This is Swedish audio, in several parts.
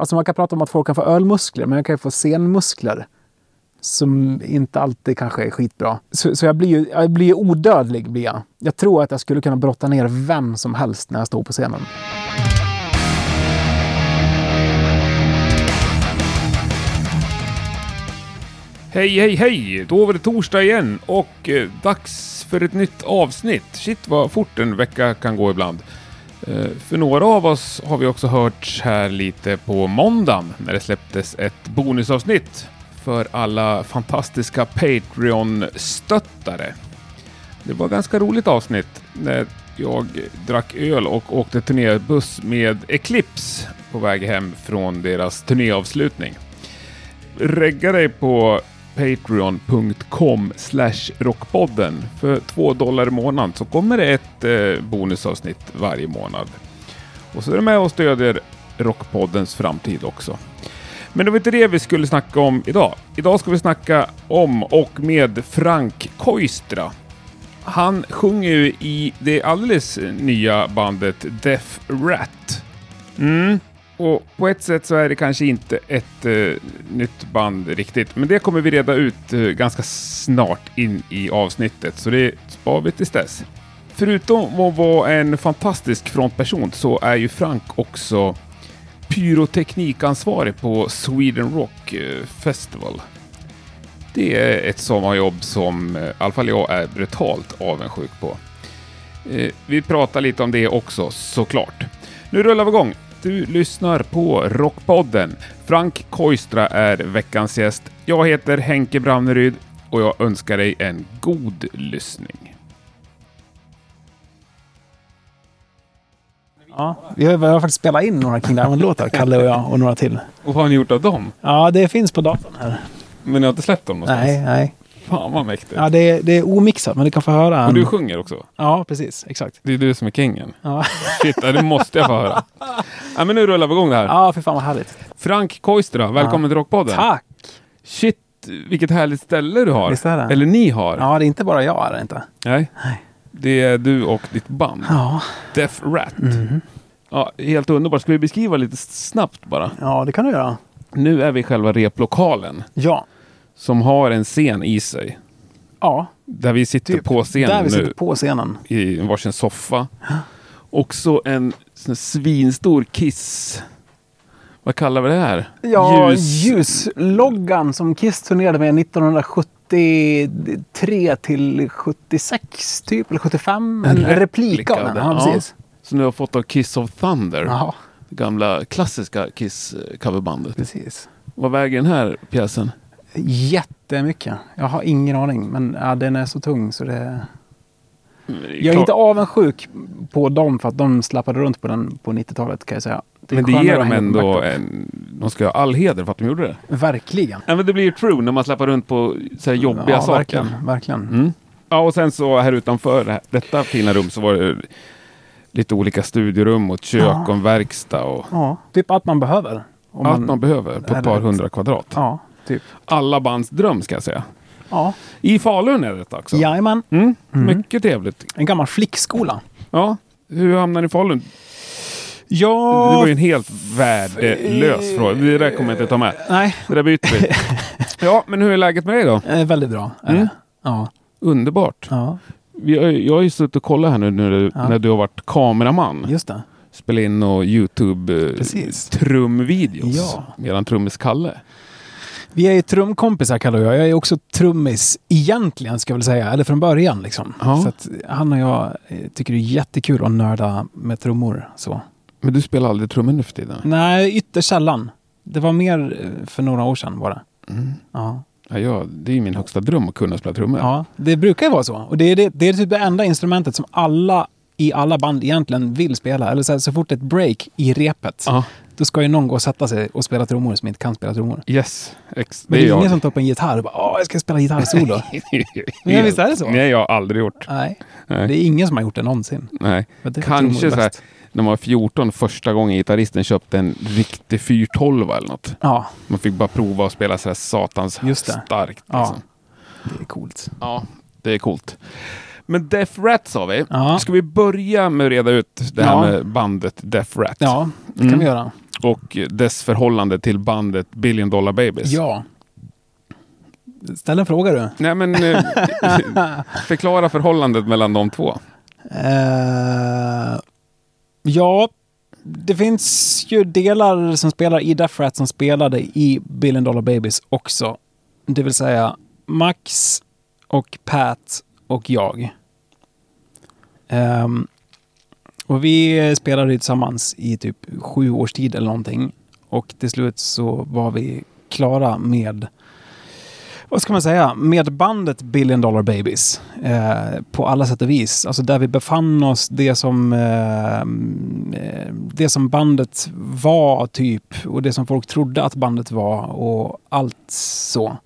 alltså man kan prata om att folk kan få ölmuskler, men jag kan ju få senmuskler. Som inte alltid kanske är skitbra. Så, så jag blir ju jag blir odödlig. Blir jag. jag tror att jag skulle kunna brotta ner vem som helst när jag står på scenen. Hej, hej, hej! Då var det torsdag igen och eh, dags för ett nytt avsnitt. Shit vad fort en vecka kan gå ibland. Eh, för några av oss har vi också hört här lite på måndagen när det släpptes ett bonusavsnitt för alla fantastiska Patreon-stöttare. Det var ett ganska roligt avsnitt när jag drack öl och åkte turnébuss med Eclipse på väg hem från deras turnéavslutning. Regga dig på patreon.com rockpodden. För 2 dollar i månaden så kommer det ett eh, bonusavsnitt varje månad. Och så är du med och stödjer Rockpoddens framtid också. Men det var inte det vi skulle snacka om idag. Idag ska vi snacka om och med Frank Koistra. Han sjunger ju i det alldeles nya bandet Death Rat. Mm. Och på ett sätt så är det kanske inte ett uh, nytt band riktigt, men det kommer vi reda ut uh, ganska snart in i avsnittet, så det spar vi tills dess. Förutom att vara en fantastisk frontperson så är ju Frank också pyroteknikansvarig på Sweden Rock eh, Festival. Det är ett sommarjobb som i alla fall jag är brutalt avundsjuk på. Vi pratar lite om det också såklart. Nu rullar vi igång. Du lyssnar på Rockpodden. Frank Koistra är veckans gäst. Jag heter Henke Brauneryd och jag önskar dig en god lyssning. Ja, vi har, vi har faktiskt spelat in några King Diamond-låtar, Kalle och jag och några till. Och vad har ni gjort av dem? Ja, det finns på datorn här. Men ni har inte släppt dem någonstans? Nej, nej. Fan vad mäktigt. Ja, det är, det är omixat, men du kan få höra. En... Och du sjunger också? Ja, precis. Exakt. Det är du som är kingen. Ja, Shit, ja, det måste jag få höra. Ja, men nu rullar vi igång det här. ja för fan vad härligt. Frank Koistra, välkommen till Rockpodden. Tack! Shit, vilket härligt ställe du har. Visst är det? Eller ni har. Ja, det är inte bara jag, är det inte. Nej. Nej. Det är du och ditt band. Ja, Death Rat. Mhm. Ja, helt underbart. Ska vi beskriva lite snabbt bara? ja det kan du göra. Nu är vi i själva replokalen Ja. Som har en scen i sig. Ja, Där vi sitter typ. på Där scenen vi sitter nu på scenen. i varsin soffa. Också en sån svinstor Kiss... Vad kallar vi det här? Ja, Ljus- ljusloggan som Kiss turnerade med 1973 till 76 typ, eller 75. En, replik av den. Ja, precis. Som du har fått av Kiss of Thunder. Ja, Det gamla klassiska Kiss-coverbandet. precis. Vad väger den här pjäsen? Jättemycket. Jag har ingen aning, men ja, den är så tung så det... Det Jag är inte avundsjuk på dem för att de slappade runt på den på 90-talet kan jag säga. är Men det ger dem ändå en... De ska ha all heder för att de gjorde det. Verkligen. Ja, men det blir ju true när man släpper runt på så här jobbiga ja, saker. Verkligen. verkligen. Mm. Ja, och sen så här utanför det här, detta fina rum så var det lite olika studierum och ett kök Ja. och en verkstad och Ja, typ allt man behöver. Om allt man behöver på ett par hundra kvadrat. Ja, typ. Alla bands dröm ska jag säga. Ja, I Falun är detta också. jajamän. Mm. Mm. Mycket trevligt. En gammal flickskola. Ja. Hur hamnade ni i Falun? Ja, Det var ju en helt värdelös fråga. Det där kommer jag inte ta med. nej, Det där byter vi. ja, men hur är läget med dig då? eh, väldigt bra. Eh, Mm. Ja, Underbart. ja, jag har ju suttit och kollat här nu när du, Ja. när du har varit kameraman. just det. Spela in och Youtube Precis. eh. Ja. Medan trummis Kalle. Vi är ju trumkompisar och jag. Jag är också trummis egentligen ska jag väl säga. Eller från början liksom. Ja. Så att han och jag eh, tycker det är jättekul att nörda med trummor. Så. Men du spelar aldrig trummor nu för tiden? Nej, ytterst sällan. Det var mer eh, för några år sedan bara. Mm. Ja. Ja, ja, det är ju min högsta dröm att kunna spela trummor. ja, det brukar ju vara så. Och det är, det, det är typ det enda instrumentet som alla i alla band egentligen vill spela. Eller så, här, så fort ett break i repet, Ja. Då ska ju någon gå och sätta sig och spela trummor som inte kan spela trummor. Yes. Ex- Men det är, jag. ingen som tar upp en gitarr och bara “Åh, jag ska spela gitarrsolo”. Men visst är det så? Nej, jag har aldrig gjort. Nej, Nej. det är ingen som har gjort det någonsin. Nej. Kanske så här, när man var 14 första gången gitarristen köpte en riktig 412 eller något. Ja, Man fick bara prova att spela så här satans Just det. starkt. Ja. Liksom. det är coolt. Ja, det är coolt. Men Death Rat sa vi. Ja. Ska vi börja med att reda ut det här Ja. med bandet Death Rat? Ja, det Mm. kan vi göra. Och dess förhållande till bandet Billion Dollar Babies. Ja. Ställ en fråga du. Nej men eh, förklara förhållandet mellan de två. Eh, ja, det finns ju delar som spelar i Death Rat som spelade i Billion Dollar Babies också. Det vill säga Max och Pat och jag. Ehm, och vi spelade tillsammans i typ sju års tid eller någonting. Och till slut så var vi klara med vad ska man säga, med bandet Billion Dollar Babies eh, på alla sätt och vis. Alltså där vi befann oss, det som, eh, eh det som bandet var typ och det som folk trodde att bandet var och allt så.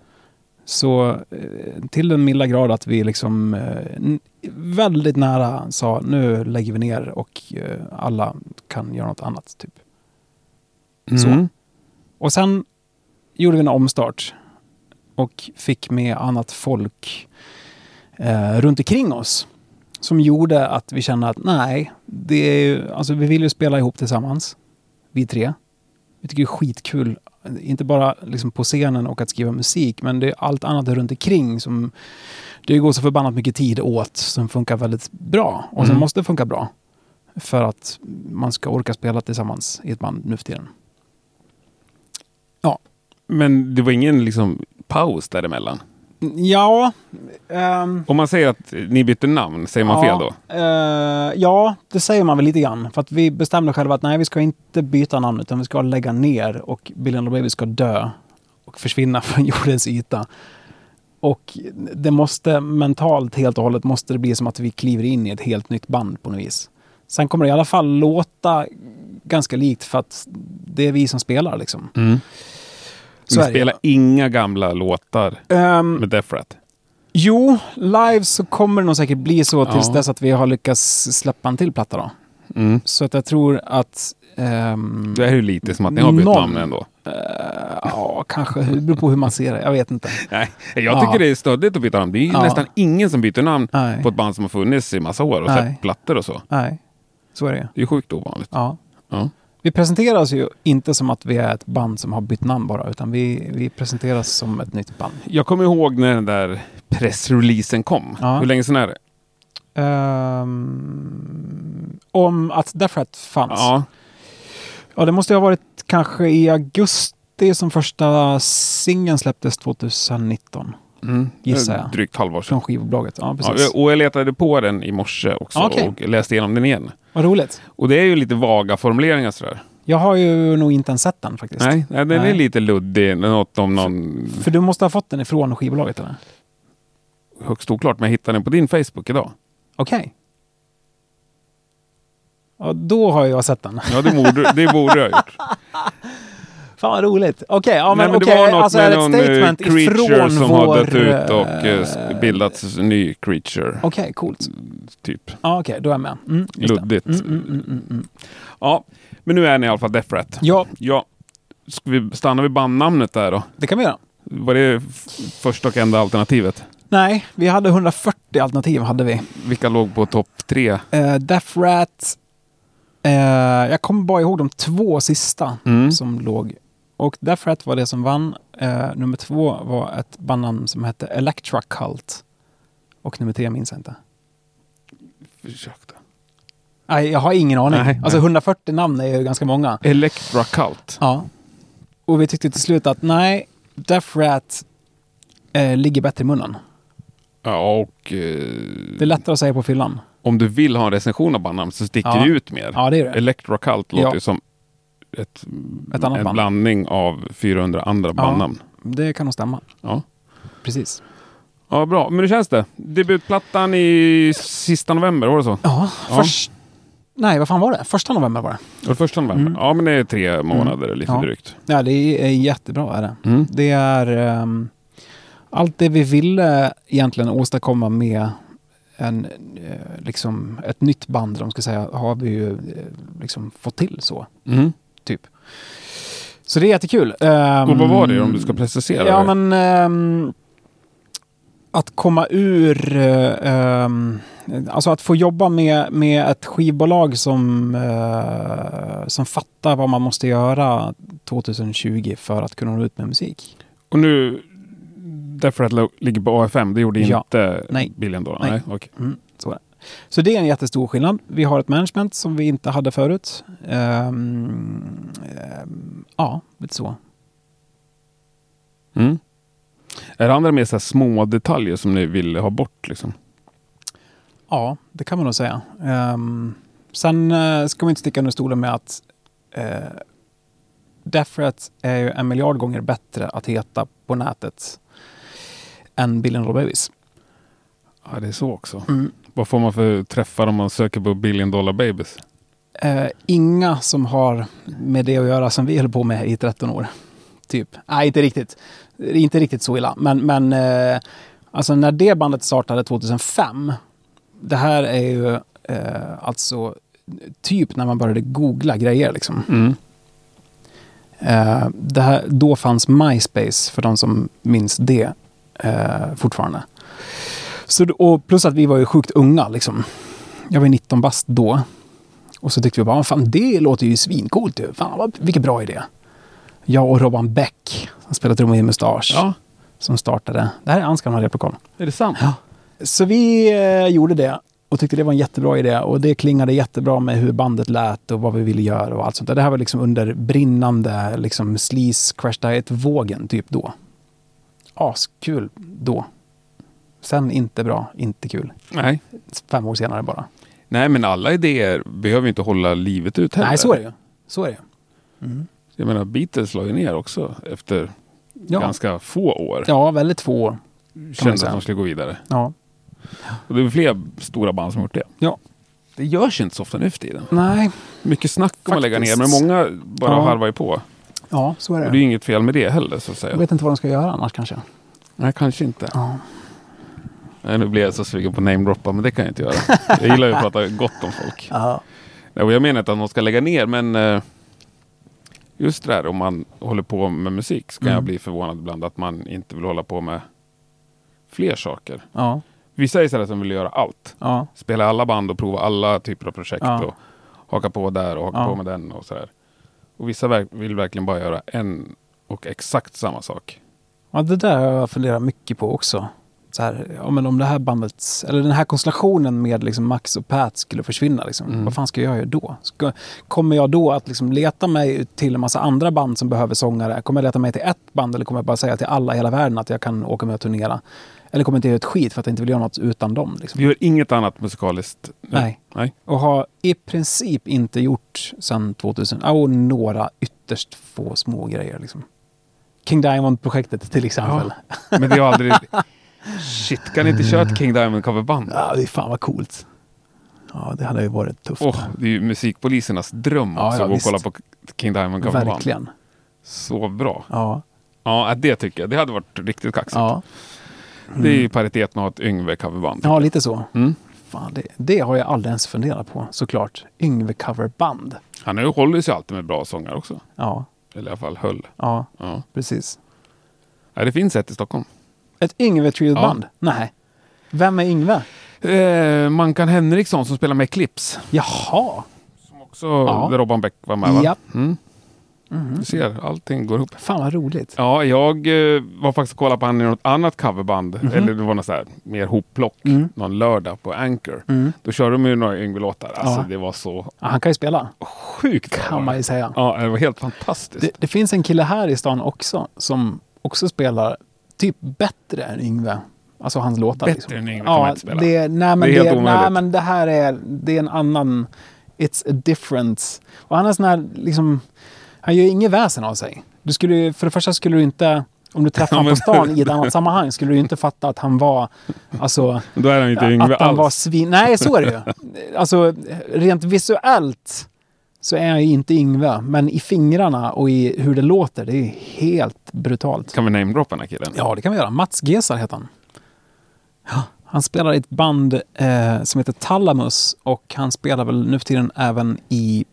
Så eh, till den milda grad att vi liksom eh, väldigt nära sa nu lägger vi ner och eh, alla kan göra något annat. typ. Så. Mm. Och sen gjorde vi en omstart och fick med annat folk eh, runt omkring oss. Som gjorde att vi kände att nej, det är, ju- alltså vi vill ju spela ihop tillsammans. Vi tre. Vi tycker det är skitkul. Inte bara liksom på scenen och att skriva musik, men det är allt annat runt omkring som det går så förbannat mycket tid åt som funkar väldigt bra och som Mm. måste funka bra. För att man ska orka spela tillsammans i ett band nu för tiden. Men det var ingen liksom paus däremellan. Ja. ehm, Om man säger att ni bytte namn, säger man fel då? eh, ja, det säger man väl lite grann. För att vi bestämde själva att nej, vi ska inte byta namn utan vi ska lägga ner och Billion Dollar Baby ska dö och försvinna från jordens yta. Och det måste mentalt helt och hållet måste det bli som att vi kliver in i ett helt nytt band på något vis. Sen kommer det i alla fall låta ganska likt för att det är vi som spelar liksom. Mm. Så det. spelar inga gamla låtar Ehm, med Death Rat? Jo, live så kommer det nog säkert bli så tills Ja. dess att vi har lyckats släppa en till platta då. Mm. Så att jag tror att... ehm, Det är ju lite som att ni har bytt Någon- namn ändå. eh, ja, kanske. Det beror på hur man ser det. Jag vet inte. Nej, jag Ja. tycker det är stöddigt att byta namn. Det är ju Ja. nästan ingen som byter namn Nej, på ett band som har funnits i massa år och Nej. släppt plattor och så. nej. Så är det ju. Det är ju sjukt ovanligt. Ja. Ja. Vi presenteras ju inte som att vi är ett band som har bytt namn bara, utan vi, vi presenteras som ett nytt band. Jag kommer ihåg när den där pressreleasen kom. Ja. Hur länge sedan är det? Ehm, om att Death Rat fanns. Ja, Ja, det måste ha varit kanske i augusti som första singeln släpptes 2019. Mm. Gissar jag. Drygt halvår sedan. Från skivbolaget. Ja, Ja, precis. och jag letade på den i morse också Okej. och läste igenom den igen. Vad roligt. Och det är ju lite vaga formuleringar sådär. Jag har ju nog inte ens sett den faktiskt. Nej, nej, den är Nej. lite luddig. Något om någon... För du måste ha fått den ifrån skivbolaget eller? Högst oklart, men jag hittade den på din Facebook idag. Okej. Ja, då har jag sett den. Ja, det borde, det borde jag ha gjort. Fan vad roligt. Okej, ja men, Nej, men det okej. var något alltså med det någon ett eh, statement creature som vår... har dött ut och eh, eh, bildats en ny creature. Okej, coolt. Typ. Ja, okej, då är jag med. Mm, det. Luddigt. Mm, mm, mm, mm, mm. Ja, men nu är ni i alla fall Death Rat. Ja, Ja. Ska vi stanna vid bandnamnet där då? det kan vi göra. Var det första och enda alternativet? Nej, vi hade 140 alternativ hade vi. Vilka låg på topp tre? Uh, Death Rat. eh, jag kommer bara ihåg de två sista Mm. som låg. Och Death Rat var det som vann. Eh, nummer två var ett bandnamn som hette Electra Cult. Och nummer tre minns jag inte. Försökte. Nej, jag har ingen aning. Nej, alltså nej. 140 namn är ju ganska många. Electra Cult. Ja. Och vi tyckte till slut att nej, Death Rat eh, ligger bättre i munnen. Ja, och eh, Det är lättare att säga på fyllan. om du vill ha en recension av bandnamn så sticker Ja. det ut mer. Ja, det är det. Electra Cult låter Ja. ju som ett, Ett en band. blandning av 400 andra bandnamn. Det kan nog stämma. Ja. Precis. ja, bra. Men hur känns det? Debutplattan i sista november, var det så? Ja, Ja. först... Nej, vad fan var det? Första november var det. Var det första november? Mm. Ja, men det är tre månader, lite Ja. drygt. Ja, det är jättebra är det. Mm. Det är ehm, allt det vi ville egentligen åstadkomma med en, eh, liksom ett nytt band, om ska säga, har vi ju eh, liksom fått till så, Mm. Typ. Så det är jättekul. Ehm, Och vad var det om du ska precisera Ja, det? men... ehm, att komma ur... ehm, alltså att få jobba med, med ett skivbolag som, eh, som fattar vad man måste göra 2020 för att kunna nå ut med musik. Och nu, därför att det ligger på AFM, det gjorde Ja. inte Nej. Billion då? Nej. Nej. okej. Mm, så, det. är en jättestor skillnad. Vi har ett management som vi inte hade förut. Ehm, ehm, ja, lite så. Mm. Är det andra mer så små detaljer som ni vill ha bort? Liksom? Ja, det kan man nog säga. Ehm, sen uh, ska man inte sticka under stolen med att uh, Threat är ju en miljard gånger bättre att heta på nätet än Billion Dollar Babies. Ja, det är så också. Mm. Vad får man för träffar om man söker på Billion Dollar Babies? Eh, inga som har med det att göra som vi höll på med i 13 år. Typ. Nej, inte riktigt. Inte riktigt så illa. Men, men eh, alltså när det bandet startade 2005. Det här är ju eh, alltså typ när man började googla grejer liksom. Mm. Det här, då fanns MySpace för de som minns det fortfarande. Så, och plus att vi var ju sjukt unga liksom. Jag var 19 bast då. Och så tyckte vi bara, fan det låter ju svincoolt ju. Fan vad, vilken bra idé. Jag och Robban Beck, som spelar trummor i Mustasch, Ja, som startade. Det här är hans gamla replokal. är det sant? Ja. Så vi eh, gjorde det och tyckte det var en jättebra idé. Och det klingade jättebra med hur bandet lät och vad vi ville göra och allt sånt där. Det här var liksom under brinnande liksom sleaze crash diet-vågen typ då. Askul då. Sen inte bra, inte kul. Nej. Fem år senare bara. Nej, men alla idéer behöver ju inte hålla livet ut heller. Nej, så är det ju. Så är det ju. Jag menar, Beatles la ju ner också efter Ja. ganska få år. ja, väldigt få år. Kände att de skulle gå vidare. Ja. Och det är fler stora band som har gjort det. Ja. Det görs inte så ofta nu för tiden. Nej. Mycket snack om att lägga ner, men många bara Ja. harvar ju på. Ja, så är Och det. det är inget fel med det heller, så att Jag säga. vet inte vad de ska göra annars kanske. Nej, kanske inte. Ja. Nej, nu blir jag så sugen på namedroppa, men det kan jag inte göra. Jag gillar ju att prata gott om folk. Ja. Nej, och jag menar inte att de ska lägga ner, men eh, just det där om man håller på med musik så kan Mm. jag bli förvånad ibland att man inte vill hålla på med fler saker. Ja. Vissa är istället som vill göra allt. Ja. Spela alla band och prova alla typer av projekt Ja. och haka på där och haka Ja. på med den och sådär. Och vissa verk- vill verkligen bara göra en och exakt samma sak. Ja, det där har jag funderat mycket på också. Så här, ja, men om det här bandet, eller den här konstellationen med liksom Max och Pat skulle försvinna, liksom, Mm. vad fan ska jag göra då? Ska, kommer jag då att liksom leta mig till en massa andra band som behöver sångare? Kommer jag leta mig till ett band eller kommer jag bara säga till alla i hela världen att jag kan åka med och turnera? Eller kommer jag inte göra ett skit för att jag inte vill göra något utan dem? Liksom? Vi gör inget annat musikaliskt nu. Nej. Nej. Och har i princip inte gjort sedan 2000. Ja, och några ytterst få små grejer. Liksom. King Diamond-projektet till exempel. Men det har aldrig... Shit, kan ni inte köra ett King Diamond coverband? Ja, det är fan vad coolt. Ja, det hade ju varit tufft. Åh, det är ju musikpolisernas dröm Ja, också ja, att gå och kolla på King Diamond coverband. Verkligen. Så bra. Ja. Ja, det tycker jag. Det hade varit riktigt kaxigt. Ja. Det är ju paritet med att ha ett Yngve coverband. ja, lite så. Mm. Fan, det, det har jag aldrig ens funderat på, såklart. Yngve coverband. Han hållit sig alltid med bra sångare också. Ja, Eller i alla fall höll. ja, Ja. precis. Nej, det finns ett i Stockholm. Ett Yngve Trio-band? Nej. Vem är Yngve? Eh, Mankan Henriksson som spelar med Eclipse. Jaha. Som också Ja. Robban Beck var med va? Japp. Mm. Mhm. Du ser, allting går ihop. Fan vad roligt. Ja, jag eh, var faktiskt och kollade på han i något annat coverband. Eller det var något så här, mer hopplock. Mm. Någon lördag på Anchor. Mm. Då körde de ju några Yngwie-låtar. Alltså Ja. det var så Ja, han kan ju spela, sjukt bra. kan man ju säga. Ja, det var helt fantastiskt. Det, det finns en kille här i stan också som också spelar typ bättre än Yngve. Alltså hans låtar. Bättre liksom. än Yngve kan man Ja, inte spela. det, nej, men Det är det, helt nej, omöjligt. men det här är, det är en annan... It's a different... Och han är sån här, liksom... Han gör inget väsen av sig. Du skulle, för det första skulle du inte... Om du träffade Ja, honom på stan i ett annat sammanhang skulle du inte fatta att han var... Alltså... Då är han inte att han var alls. svin... Nej, så är det ju. Alltså, rent visuellt så är han ju inte Yngve. Men i fingrarna och i hur det låter, det är helt brutalt. Kan vi namedroppa den här killen? Ja, det kan vi göra. Mats Gesar heter han. Ja, han spelar i ett band eh, som heter Talamus och han spelar väl nu för tiden även i...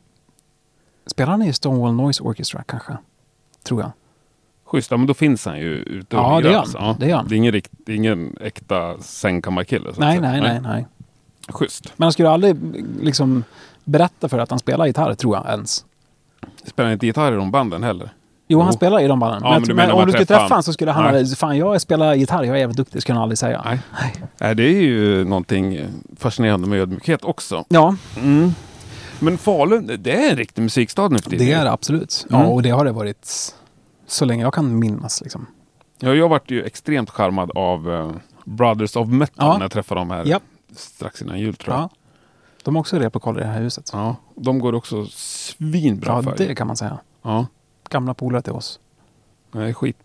Spelar han i Stonewall Noise Orchestra kanske? Tror jag. Schysst, ja, men då finns han ju ute och Ja, det gör han. Det gör han. Det är ingen, rikt, det är ingen äkta sängkammarkille. Nej, nej, nej, nej. Schysst. Men han skulle aldrig liksom berätta för att han spelar gitarr, tror jag ens. Spelar inte gitarr i de banden heller. Jo, han Jo. spelar i de banden. Ja, men, men men, om du skulle träffa honom så skulle han ha Fan, jag spelar gitarr, jag är jävligt duktig, skulle han aldrig säga. Nej. Nej, det är ju någonting fascinerande med ödmjukhet också. Ja, Mm. Men Falun, det är en riktig musikstad nu för tiden. det är det absolut. Mm. Ja, och det har det varit så länge jag kan minnas. Liksom. Ja, jag vart ju extremt charmad av eh, Brothers of Metal Ja. när jag träffade dem här Japp. strax innan jul tror jag. Ja. De har också replokaler i det här huset. Ja, de går också svinbra Ja, för. det kan man säga. Ja, Gamla polare till oss. är skit...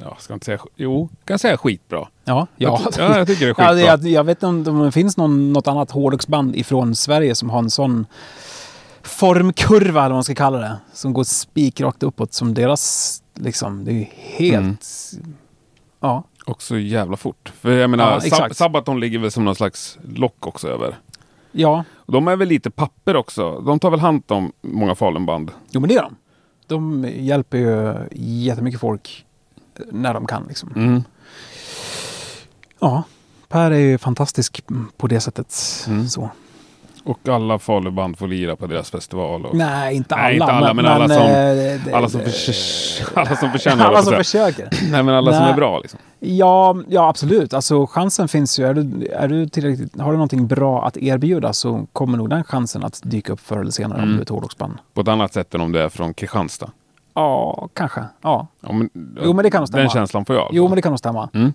Ja, ska inte säga... Jo, kan säga skitbra. Ja, ja. Jag, ja, jag tycker det är Ja, skitbra. det, jag, jag vet inte om det finns någon, något annat hårdrocksband ifrån Sverige som har en sån formkurva, eller vad man ska kalla det. Som går spikrakt uppåt som deras, liksom. Det är ju helt... Mm. Ja. Också jävla fort. För jag menar, Ja, Sab-. Sabaton ligger väl som någon slags lock också över. Ja, Och de är väl lite papper också. De tar väl hand om många Falunband. jo men det gör de. De hjälper ju jättemycket folk när de kan liksom. Mm. Ja, Per är ju fantastisk på det sättet. Mm. Så. Och alla Faluband får lira på deras festival. Och Nej, inte alla. Nej, inte alla, men alla som- eh, det- alla, som det- förs- alla som förtjänar Alla det, som försöker. Nej, men alla som Nej. är bra liksom. Ja, ja, absolut. Alltså chansen finns ju. Är du, är du tillräckligt, har du någonting bra att erbjuda så kommer nog den chansen att dyka upp förr eller senare om Mm. du är ett hårdrocksband. På ett annat sätt än om det är från Kristianstad. Ja, kanske. Ja. Ja, men, Jo, men det kan nog stämma. Den känslan får jag. Jo, men det kan nog stämma. Mm.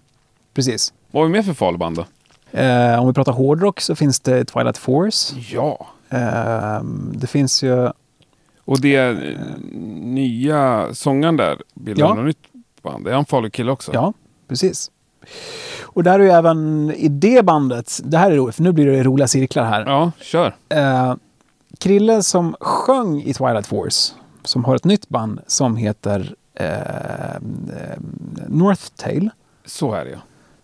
Precis. Vad har vi mer för Faluband då? Eh, om vi pratar hårdrock så finns det Twilight Force. Ja. Eh, det finns ju... Och det eh, nya sångaren där bildar Ja. något nytt band. Det är han Falukille också? Ja, precis. Och där är ju även i det bandet, det här är roligt, för nu blir det roliga cirklar här. Ja, kör. Eh, Krille som sjöng i Twilight Force, som har ett nytt band som heter eh, eh, North Tail. Så är det ja.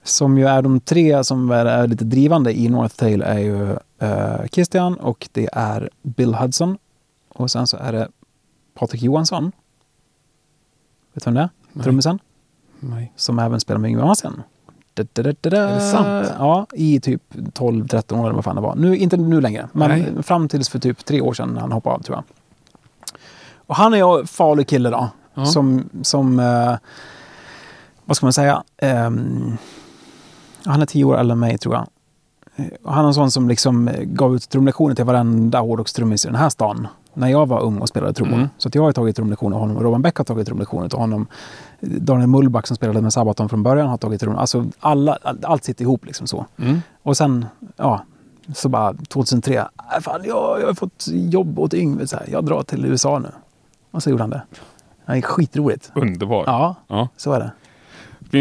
Som ju är de tre som är, är lite drivande i North Tail är ju eh, Christian och det är Bill Hudson. Och sen så är det Patrik Johansson. Vet du vem det är? Nej. Trummisen. Nej. Som även spelar med Yngwie da. Är det sant? Ja, i typ 12-13 år eller vad fan det var. Nu, inte nu längre, men Nej. fram tills för typ tre år sedan när han hoppade av tror jag. Och han är ju farlig kille då. Ja. Som, som eh, vad ska man säga? Ehm, han är tio år äldre än mig tror jag. Eh, Han är en sån som liksom eh, gav ut trumlektioner till varenda hårdrockstrummis i den här stan. När jag var ung och spelade trummor. Mm. Så att jag har tagit trumlektioner av honom. Och Robin Beck har tagit trumlektioner av honom. Daniel Mullback som spelade med Sabaton från början har tagit trummor. Alltså alla, all- allt sitter ihop liksom så. Mm. Och sen, ja, så bara 2003. Äh, fan, jag, jag har fått jobb åt Yngve. Så här, jag drar till USA nu. Och så gjorde han det. Det är skitroligt. Underbar. Ja, Ja. så är det.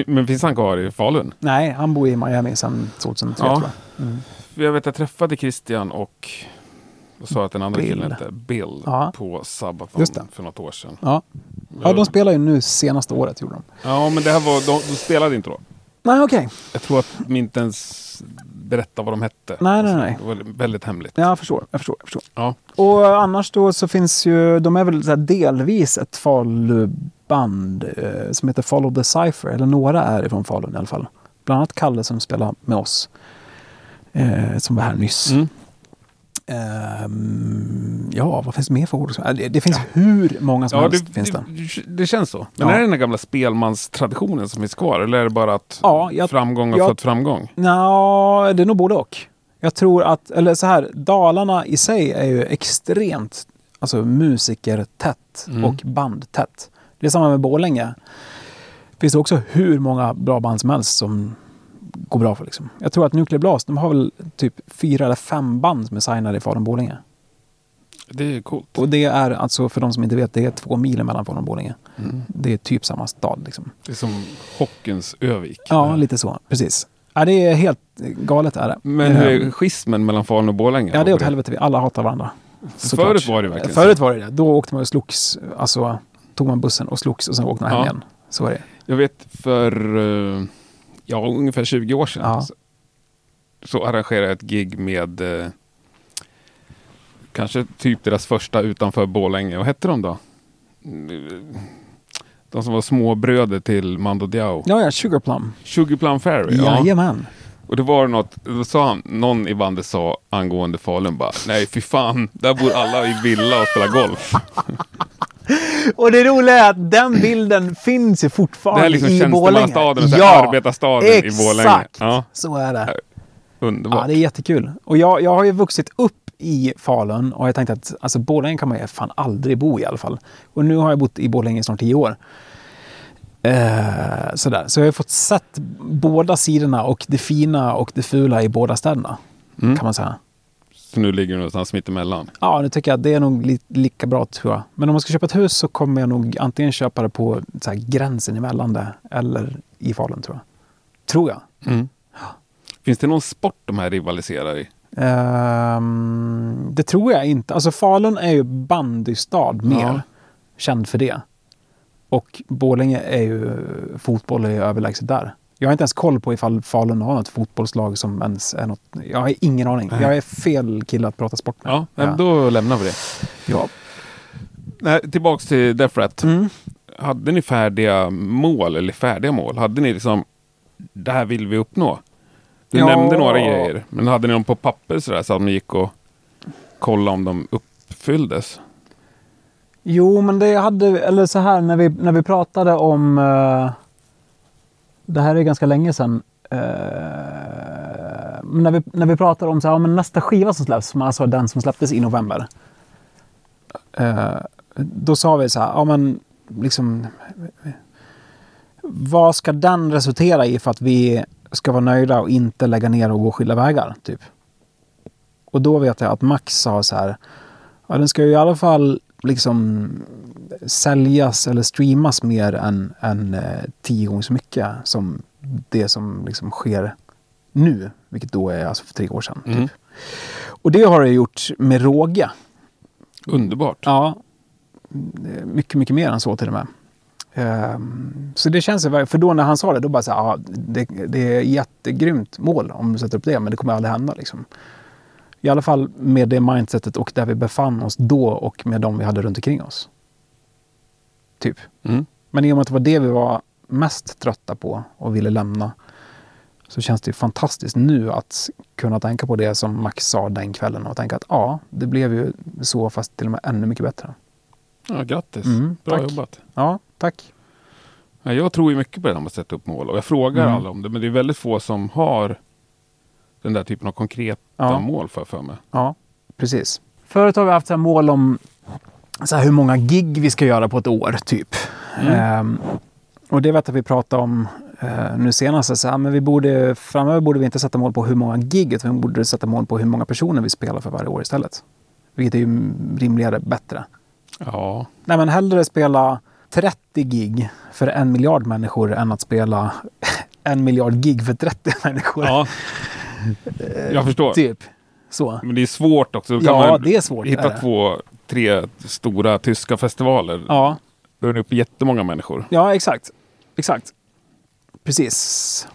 Men finns han kvar i Falun? Nej, han bor i Miami sedan 2003 Ja. tror jag. Mm. Jag vet jag träffade Christian och sa att den andra Bill. killen hette Bill Ja. på Sabaton för något år sedan. Ja. ja, de spelar ju nu senaste året gjorde de. Ja, men det här var, de, de spelade inte då. Nej, okej. Jag tror att de inte ens berättade vad de hette. Nej, nej, nej. Det var väldigt hemligt. Ja, jag förstår. Jag förstår, jag förstår. Ja. Och annars då så finns ju, de är väl delvis ett Faluband eh, som heter Follow the Cypher. Eller några är ifrån Falun i alla fall. Bland annat Kalle som spelar med oss. Eh, som var här nyss. Mm. Ehm, ja, vad finns det mer för ord? Eh, Det, det finns hur många som Ja, helst. det, finns det. det, känns så. Men Ja. är det den gamla spelmanstraditionen som finns kvar? Eller är det bara att Ja, jag- framgång har jag- fått framgång? Nå, det är nog både och. Jag tror att, eller så här, Dalarna i sig är ju extremt alltså, musikertätt Mm. och bandtätt. Det är samma med Borlänge. Det finns också hur många bra band som helst som går bra för. Liksom. Jag tror att Nuclear Blast, de har väl typ fyra eller fem band som är signade i Falun-Borlänge. Det är coolt. Och det är alltså, för de som inte vet, det är två mil mellan Falun och Borlänge. Mm. Det är typ samma stad. Liksom. Det är som hockeyns Övik. Ja, lite så. Precis. Ja, det är helt galet. Är det. Men hur Ehm, är schismen mellan Falun och Borlänge? Ja, det är åt helvete. Vi alla hatar varandra. Såklart. Förut var det verkligen Förut var det det. Då åkte man och slogs. Alltså, tog man bussen och slogs och sen åkte man hem Ja. igen. Så var det. Jag vet för eh, ja, ungefär 20 år sedan Ja. så, så arrangerade jag ett gig med eh, kanske typ deras första utanför Borlänge. Vad hette de då? Mm, De som var småbröder till Mando Diao. Ja, ja, Sugar Plum. Sugar Plum Fairy. Ja. Jajamän. Och det var något, då sa han, någon i bandet sa angående Falun bara, nej fy fan, där bor alla i villa och spelar golf. Och det roliga är att den bilden finns ju fortfarande Det är liksom i Borlänge. tjänstemannastaden, och så här arbetarstaden i Borlänge. Exakt, Ja. så är det. Underbart. Ja, det är jättekul. Och jag, jag har ju vuxit upp i Falun och jag tänkte att alltså, Borlänge kan man ju fan aldrig bo i alla fall. Och nu har jag bott i Borlänge i snart tio år. Eh, sådär. Så jag har fått sett båda sidorna och det fina och det fula i båda städerna. Mm. Kan man säga. Så nu ligger du någonstans mittemellan. Ja, nu tycker jag att det är nog li lika bra tror jag. Men om man ska köpa ett hus så kommer jag nog antingen köpa det på så här, gränsen emellan det eller i Falun tror jag. Tror jag. Mm. Finns det någon sport de här rivaliserar i? Ehm, det tror jag inte. Alltså Falun är ju bandystad mer. Ja. Känd för det. Och Borlänge är ju fotboll är ju överlägset där. Jag har inte ens koll på ifall Falun har något fotbollslag som ens är något. Jag har ingen aning. Nej. Jag är fel kille att prata sport med. Ja, men då lämnar vi det. ja. Nej, tillbaks till Death Rat. Mm. Hade ni färdiga mål, eller färdiga mål? Hade ni liksom, det här vill vi uppnå? Du Ja. nämnde några grejer, men hade ni dem på papper sådär så att ni gick och kollade om de uppfylldes? Jo, men det hade, eller så här när vi, när vi pratade om, eh, det här är ganska länge sedan, Uh, när, vi, när vi pratar om så här, ja, men nästa skiva som släpps, som alltså den som släpptes i november, Uh, då sa vi så här, ja men liksom, vad ska den resultera i för att vi ska vara nöjda och inte lägga ner och gå skilda vägar, typ? Och då vet jag att Max sa så här, Ja, den ska ju i alla fall liksom säljas eller streamas mer än, än eh, tio gånger så mycket som det som liksom sker nu, vilket då är alltså för tre år sedan. Mm. Typ. Och det har det gjort med råge. Underbart. Ja, mycket, mycket mer än så till och med. Ehm, Så det känns ju, för då när han sa det, då bara så här, ja, det, det är jättegrymt mål om du sätter upp det, men det kommer aldrig hända liksom. I alla fall med det mindsetet och där vi befann oss då och med de vi hade runt omkring oss. Typ. Mm. Men i och med att det var det vi var mest trötta på och ville lämna så känns det fantastiskt nu att kunna tänka på det som Max sa den kvällen och tänka att ja, det blev ju så fast till och med ännu mycket bättre. Ja, grattis. Mm, Bra tack. jobbat. Ja, tack. Ja, jag tror ju mycket på det här med att sätta upp mål och jag frågar Mm. alla om det, men det är väldigt få som har den där typen av konkreta Ja. mål för, för mig. Ja, precis. Förut har vi haft så här mål om så hur många gig vi ska göra på ett år, typ. Mm. Ehm, och det vet jag vi pratade om eh, nu senast. Så här, men vi borde, framöver borde vi inte sätta mål på hur många gig, utan vi borde sätta mål på hur många personer vi spelar för varje år istället. Vilket är ju rimligare, bättre. Ja, Nej, men hellre spela 30 gig för en miljard människor än att spela en miljard gig för 30 människor. ja. Jag förstår. Typ. Så. Men det är svårt också. Ja, det är svårt. hitta är två, tre stora tyska festivaler. Ja, Då är det uppe jättemånga människor. Ja, exakt. Exakt. Precis.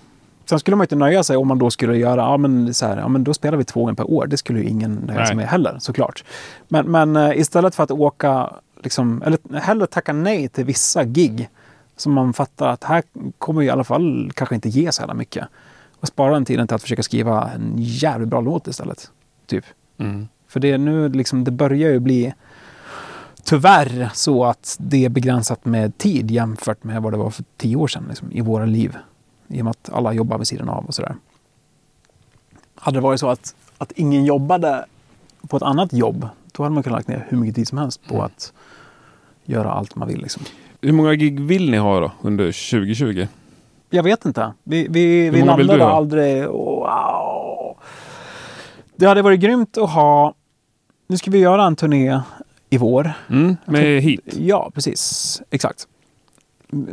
Sen skulle man inte nöja sig om man då skulle göra, ja men, så här, ja, men då spelar vi två gånger per år. Det skulle ju ingen nöja sig med heller, såklart. Men, men eh, istället för att åka, liksom, eller hellre tacka nej till vissa gig som man fattar att här kommer ju i alla fall kanske inte ge så jävla mycket. Och spara den tiden till att försöka skriva en jävligt bra låt istället. Typ. Mm. För det är nu liksom, det börjar ju bli tyvärr så att det är begränsat med tid jämfört med vad det var för tio år sedan liksom, i våra liv. I och med att alla jobbar vid sidan av och sådär. Hade det varit så att, att ingen jobbade på ett annat jobb, då hade man kunnat lagt ner hur mycket tid som helst på Mm. att göra allt man vill. Liksom. Hur många gig vill ni ha då under 2020? Jag vet inte. Vi, vi, vi landade aldrig... Wow. Det hade varit grymt att ha... Nu ska vi göra en turné i vår. Mm, med hit? Ja, precis. Exakt.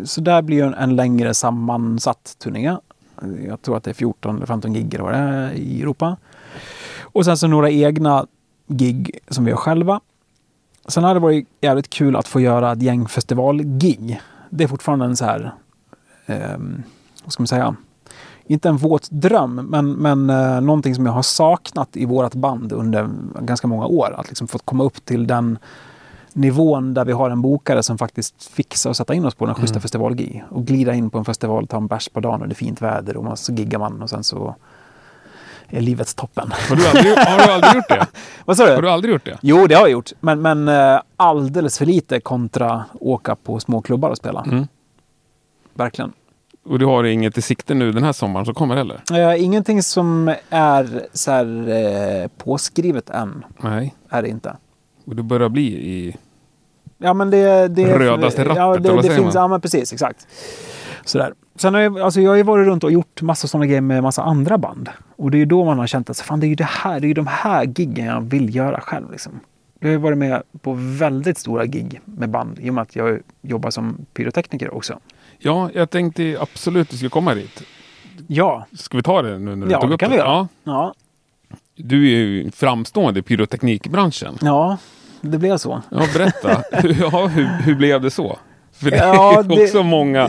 Så där blir en, en längre sammansatt turné. Jag tror att det är 14 eller 15 gig eller vad det är i Europa. Och sen så några egna gig som vi gör själva. Sen hade det varit jävligt kul att få göra ett gäng festivalgig. Det är fortfarande en så här, ehm, vad ska man säga, inte en våt dröm, men, men eh, någonting som jag har saknat i vårt band under ganska många år. Att liksom fått komma upp till den nivån där vi har en bokare som faktiskt fixar att sätta in oss på den schyssta Mm. festivalgig. Och glida in på en festival, ta en bärs på dagen och det är fint väder och man, så giggar man och sen så är livets toppen. Har du aldrig, har du aldrig gjort det? Vad sa Har du? du aldrig gjort det? Jo, det har jag gjort. Men, men eh, alldeles för lite kontra åka på små klubbar och spela. Mm. Verkligen. Och du har inget i sikte nu den här sommaren som kommer heller? Eh, ingenting som är så här, eh, påskrivet än. Nej. Är det inte. Och du börjar bli i... Ja, men det... det Rödaste rappet, ja, det, det finns, man? Ja, men precis. Exakt. Sådär. Sen har jag, alltså jag har ju varit runt och gjort massa sådana grejer med massa andra band. Och det är ju då man har känt att fan, det är ju det här, det är ju de här giggen jag vill göra själv. Liksom. Jag har ju varit med på väldigt stora gig med band i och med att jag jobbar som pyrotekniker också. Ja, jag tänkte absolut du skulle komma dit. Ja, Ska vi ta det nu när du Ja, tog det upp kan det? vi göra. Ja. ja, Du är ju framstående i pyroteknikbranschen. ja, det blev så. Ja, berätta. Ja, hur, hur blev det så? För det Ja, är ju det- också många,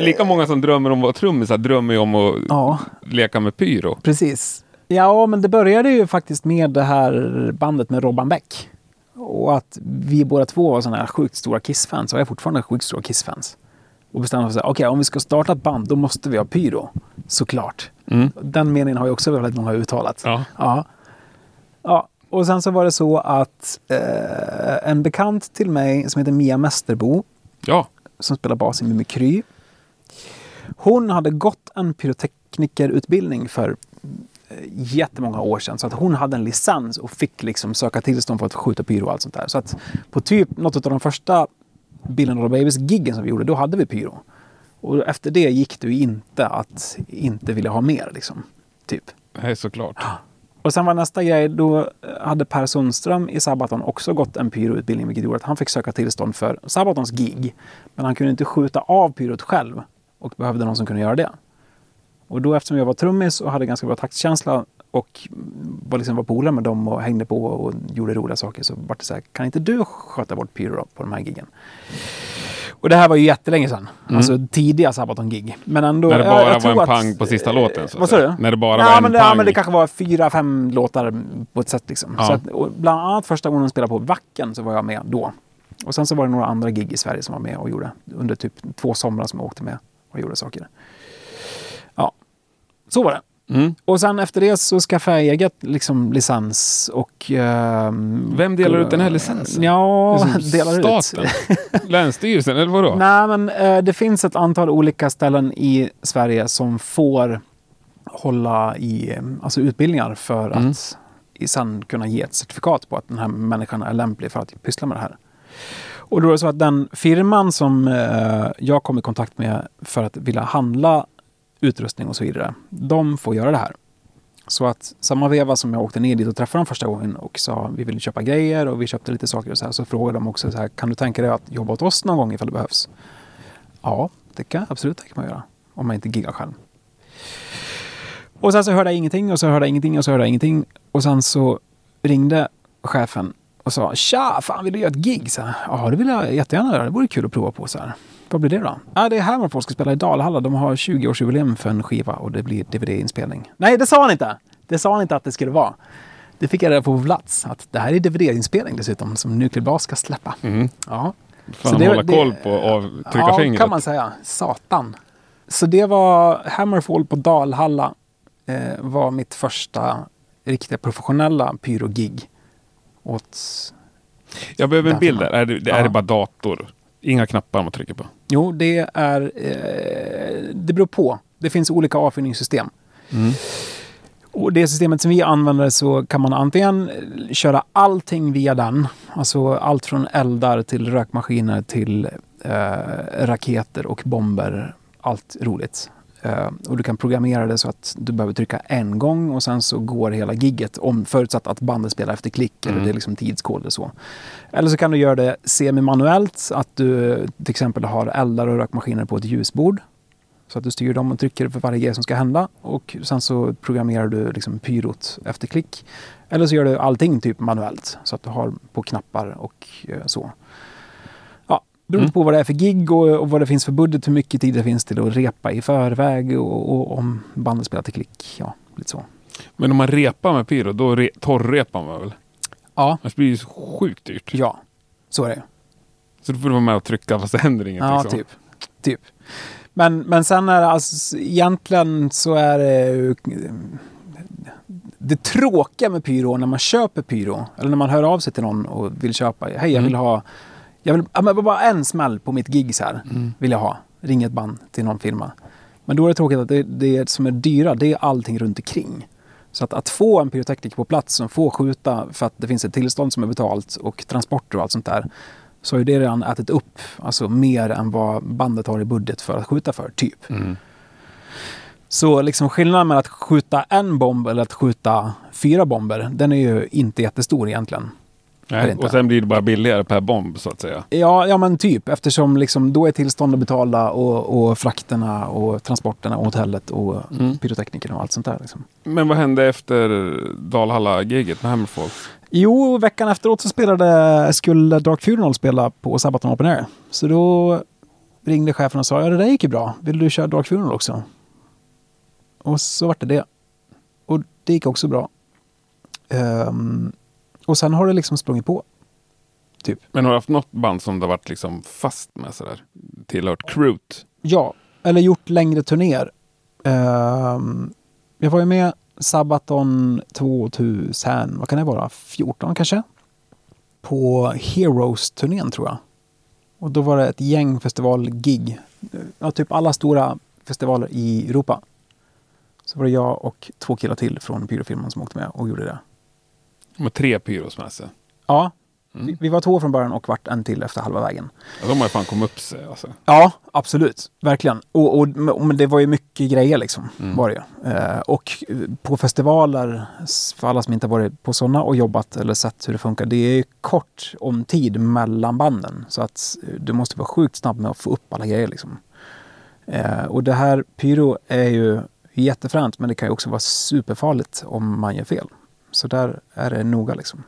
lika många som drömmer om att vara trummisar drömmer ju om att Ja, leka med pyro. precis. Ja, men det började ju faktiskt med det här bandet med Robban Beck. Och att vi båda två var sådana här sjukt stora Kiss-fans. Och jag är fortfarande sjukt stora Kiss-fans. Och för att okej, om vi ska starta ett band, då måste vi ha pyro. Såklart. Mm. Den meningen har ju också väldigt många uttalat. Ja. Ja. ja. Och sen så var det så att eh, en bekant till mig som heter Mia Mästerbo ja, som spelar bas i Mimikry. Hon hade gått en pyroteknikerutbildning för eh, jättemånga år sedan. Så att hon hade en licens och fick liksom söka tillstånd för att skjuta pyro och allt sånt där. Så att på typ något av de första Billion Dollar Babies-giggen som vi gjorde, då hade vi pyro. Och efter det gick det ju inte att inte vilja ha mer liksom. Typ. är såklart. Och sen var nästa grej, då hade Per Sundström i Sabaton också gått en pyroutbildning vilket gjorde att han fick söka tillstånd för Sabatons gig. Men han kunde inte skjuta av pyrot själv och behövde någon som kunde göra det. Och då eftersom jag var trummis och hade ganska bra taktkänsla och var, liksom var polare med dem och hängde på och gjorde roliga saker så var det så här, kan inte du sköta bort pyro på de här giggen? Och det här var ju jättelänge sedan. Mm. Alltså tidiga Sabaton-gig. Men ändå... När det bara jag var tror en att- pang på sista låten. så Vad sa du? När det bara ja, var en men det, pang. ja, men det kanske var fyra, fem låtar på ett sätt. Liksom. Ja. Så att, bland annat första gången de spelade på Vacken så var jag med då. Och sen så var det några andra gig i Sverige som var med och gjorde. Under typ två somrar som jag åkte med och gjorde saker. Ja, så var det. Mm. Och sen efter det så skaffade jag eget liksom, licens och... ehm, Vem delar ut den här licensen? Ja, delar ut. staten? Länsstyrelsen, eller vadå? Nej, men eh, det finns ett antal olika ställen i Sverige som får hålla i eh, alltså utbildningar för Mm. att i sen kunna ge ett certifikat på att den här människan är lämplig för att pyssla med det här. Och då är det så att den firman som eh, jag kom i kontakt med för att vilja handla utrustning och så vidare, de får göra det här. Så att samma veva som jag åkte ner dit och träffade dem första gången och sa vi vill köpa grejer och vi köpte lite saker och så här, så frågade de också så här, kan du tänka dig att jobba åt oss någon gång ifall det behövs? Ja, det kan jag absolut tänka mig att göra. Om man inte giggar själv. Och sen så hörde jag ingenting och så hörde jag ingenting och så hörde jag ingenting. Och sen så ringde chefen och sa Tja, fan vill du göra ett gig? Så här, ja, det vill jag jättegärna göra. Det vore kul att prova på. Så här. Vad blir det då? Ja, det är här man folk ska spela i Dalhalla. De har 20-årsjubileum för en skiva och det blir DVD-inspelning. Nej, det sa han inte! Det sa han inte att det skulle vara. Det fick jag reda på på plats. Att det här är DVD-inspelning dessutom som Nuclear Blast ska släppa. Mm. Ja. Fan, Så det- hålla det- koll på och avtrycka ja, fingret. kan man säga. Satan. Så det var Hammerfall på Dalhalla. Eh, var mitt första riktiga professionella pyrogig. Åt... Jag behöver en bild där. Är det, Ja. är det bara dator? Inga knappar man trycker på? Jo, det är... Eh, det beror på. Det finns olika avfyrningssystem. Mm. Och det systemet som vi använder så kan man antingen eh, köra allting via den. Alltså allt från eldar till rökmaskiner till eh, raketer och bomber. Allt roligt. Eh, och du kan programmera det så att du behöver trycka en gång och sen så går hela gigget om förutsatt att bandet spelar efter klick eller Mm. det är liksom tidskod eller så. Eller så kan du göra det semimanuellt, att du till exempel har eldar och rökmaskiner på ett ljusbord. Så att du styr dem och trycker för varje grej som ska hända. Och sen så programmerar du liksom pyrot efter klick. Eller så gör du allting typ manuellt. Så att du har på knappar och eh, så. Beroende Mm. på vad det är för gig och, och vad det finns för budget, hur mycket tid det finns till att repa i förväg och, och om bandet spelar till klick. Ja, lite så. Men om man repar med pyro, då re, torrrepar man väl? Ja, Annars blir det så sjukt dyrt. ja. Så är det. Så då får du vara med och trycka fast det händer inget. Ja, liksom. typ. typ. Men, men sen är det alltså, egentligen så är det det tråkiga med pyro när man köper pyro, eller när man hör av sig till någon och vill köpa, hej jag Mm. vill ha, jag vill, ja, bara en smäll på mitt gig så här, Mm. vill jag ha. Ring ett band till någon firma. Men då är det tråkigt att det, det som är dyra, det är allting runt omkring. Så att, att få en pyrotekniker på plats som får skjuta för att det finns ett tillstånd som är betalt och transporter och allt sånt där. Så har ju det redan ätit upp alltså mer än vad bandet har i budget för att skjuta för, typ. Mm. Så liksom skillnaden mellan att skjuta en bomb eller att skjuta fyra bomber, den är ju inte jättestor egentligen. Nej, och sen blir det bara billigare per bomb så att säga. Ja, ja men typ eftersom liksom då är tillstånden betalda och, och frakterna och transporterna och hotellet och Mm. pyroteknikerna och allt sånt där. Liksom. Men vad hände efter Dalhalla-giget med Hammerfall? Jo, veckan efteråt så spelade, skulle Dark Funeral spela på Sabaton Open Air. Så då ringde chefen och sa, ja det där gick ju bra. Vill du köra Dark Funeral också? Och så vart det det. Och det gick också bra. Ehm, och sen har det liksom sprungit på. Typ. Men har du haft något band som du har varit liksom fast med sådär? Tillhört Crute? Ja, eller gjort längre turnéer. Ehm, jag var ju med Sabaton 2000, vad kan det vara, 14 kanske? På Heroes-turnén tror jag. Och då var det ett gäng festivalgig. Ja, typ alla stora festivaler i Europa. Så var det jag och två killar till från pyrofirman som åkte med och gjorde det. Med tre pyros med sig. Ja, Mm. vi, var två från början och vart en till efter halva vägen. Ja, de har ju fan kommit upp sig alltså. Ja, absolut. Verkligen. Och, och, men det var ju mycket grejer liksom. Mm. Var det. Eh, och på festivaler, för alla som inte har varit på sådana och jobbat eller sett hur det funkar, det är ju kort om tid mellan banden. Så att eh, du måste vara sjukt snabb med att få upp alla grejer liksom. Eh, och det här pyro är ju jättefränt, men det kan ju också vara superfarligt om man gör fel. Så där är det noga liksom.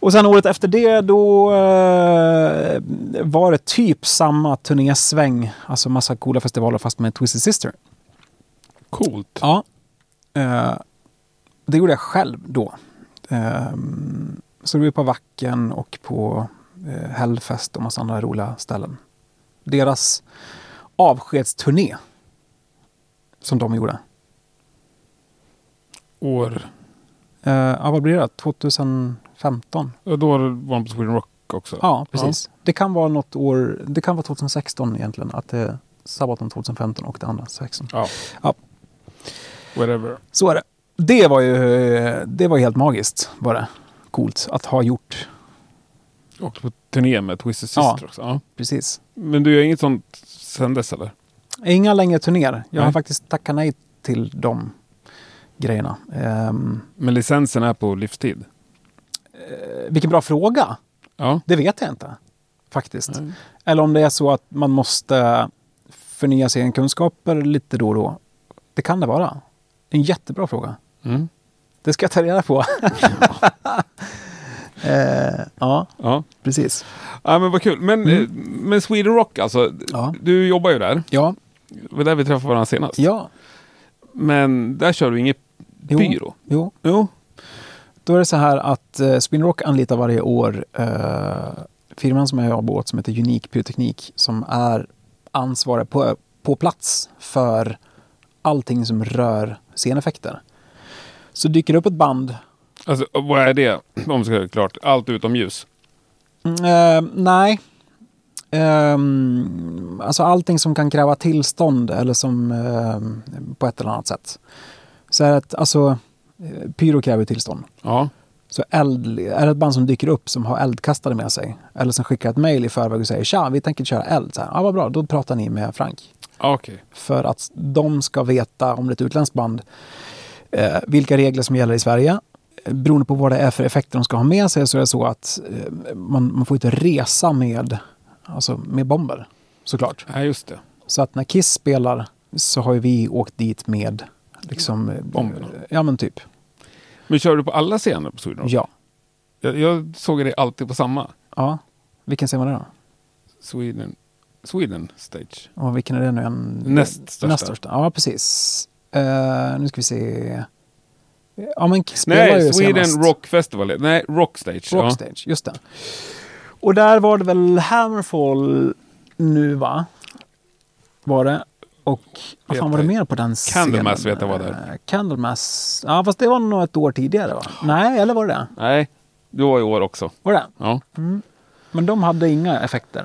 Och sen året efter det då eh, var det typ samma turnésväng. Alltså massa coola festivaler fast med Twisted Sister. Coolt. Ja. Eh, det gjorde jag själv då. Ehm, så det var på Vacken och på eh, Hellfest och massa andra roliga ställen. Deras avskedsturné. Som de gjorde. År... Eh, ja, vad blir det? 2015? Och då var de på Sweden Rock också? Ja, precis. Det kan vara något år, det kan vara 2016 egentligen. Att det är Sabaton 2015 och det andra 16. Ja. Ja. Whatever. Så är det. Det var ju det var helt magiskt. Det. Coolt att ha gjort. Och på turné med Twisted Ja. Sister också. Ja. Precis. Men du gör inget sånt sen dess eller? Inga längre turnéer. Jag har Nej. faktiskt tackat nej till de grejerna. Ehm, Men licensen är på livstid? eh, vilken bra fråga. Ja. Det vet jag inte. Faktiskt. Nej. Eller om det är så att man måste förnya sina kunskaper lite då och då. Det kan det vara. En jättebra fråga. Mm. Det ska jag ta reda på. eh, ja, Ja. precis. ja, men vad kul. Men, Mm. eh, men Sweden Rock alltså. Ja. Du jobbar ju där. Ja, Det var där vi träffade varandra senast. ja. Men där kör du inget Jo. pyro? Jo, Jo. då är det så här att eh, Spinrock anlitar varje år eh, firman som jag jobbar åt som heter Unik Pyroteknik som är ansvarig på, på plats för allting som rör sceneffekter. Så dyker det upp ett band Alltså vad är det? Om ska klart. Allt utom ljus. Mm, eh, nej. Ehm, alltså allting som kan kräva tillstånd eller som ehm, på ett eller annat sätt. Så är det alltså, eh, pyro kräver tillstånd. Ja. Så eld, är det ett band som dyker upp som har eldkastare med sig eller som skickar ett mejl i förväg och säger tja, vi tänker köra eld. Så här, ja, vad bra, då pratar ni med Frank. Okej. För att de ska veta, om det är ett utländskt band, eh, vilka regler som gäller i Sverige. Beroende på vad det är för effekter de ska ha med sig så är det så att eh, man, man får inte resa med, alltså med bomber. Såklart. Ja, just det. Så att när Kiss spelar så har ju vi åkt dit med liksom... eh, Bomberna. Ja men typ. Men kör du på alla scener på Sweden Rock? Ja. Jag, jag såg dig alltid på samma. ja. Vilken ser man det då? Sweden, Sweden Stage. Och vilken är det nu? En, Näst största. Näst största. Ja, precis. Eh, nu ska vi se. Ja, men spelar Nej, ju Sweden senast. Rock Festival. Nej, Rock Stage. Rock ja. Stage, just det. Och där var det väl Hammerfall nu, Var det. Och vad fan var det mer på den scenen? Candlemass vet jag var där. Eh, Candlemass. Ja, fast det var nog ett år tidigare va? Nej, eller var det det? Nej, du var i år också. Var det Ja. Men de hade inga effekter.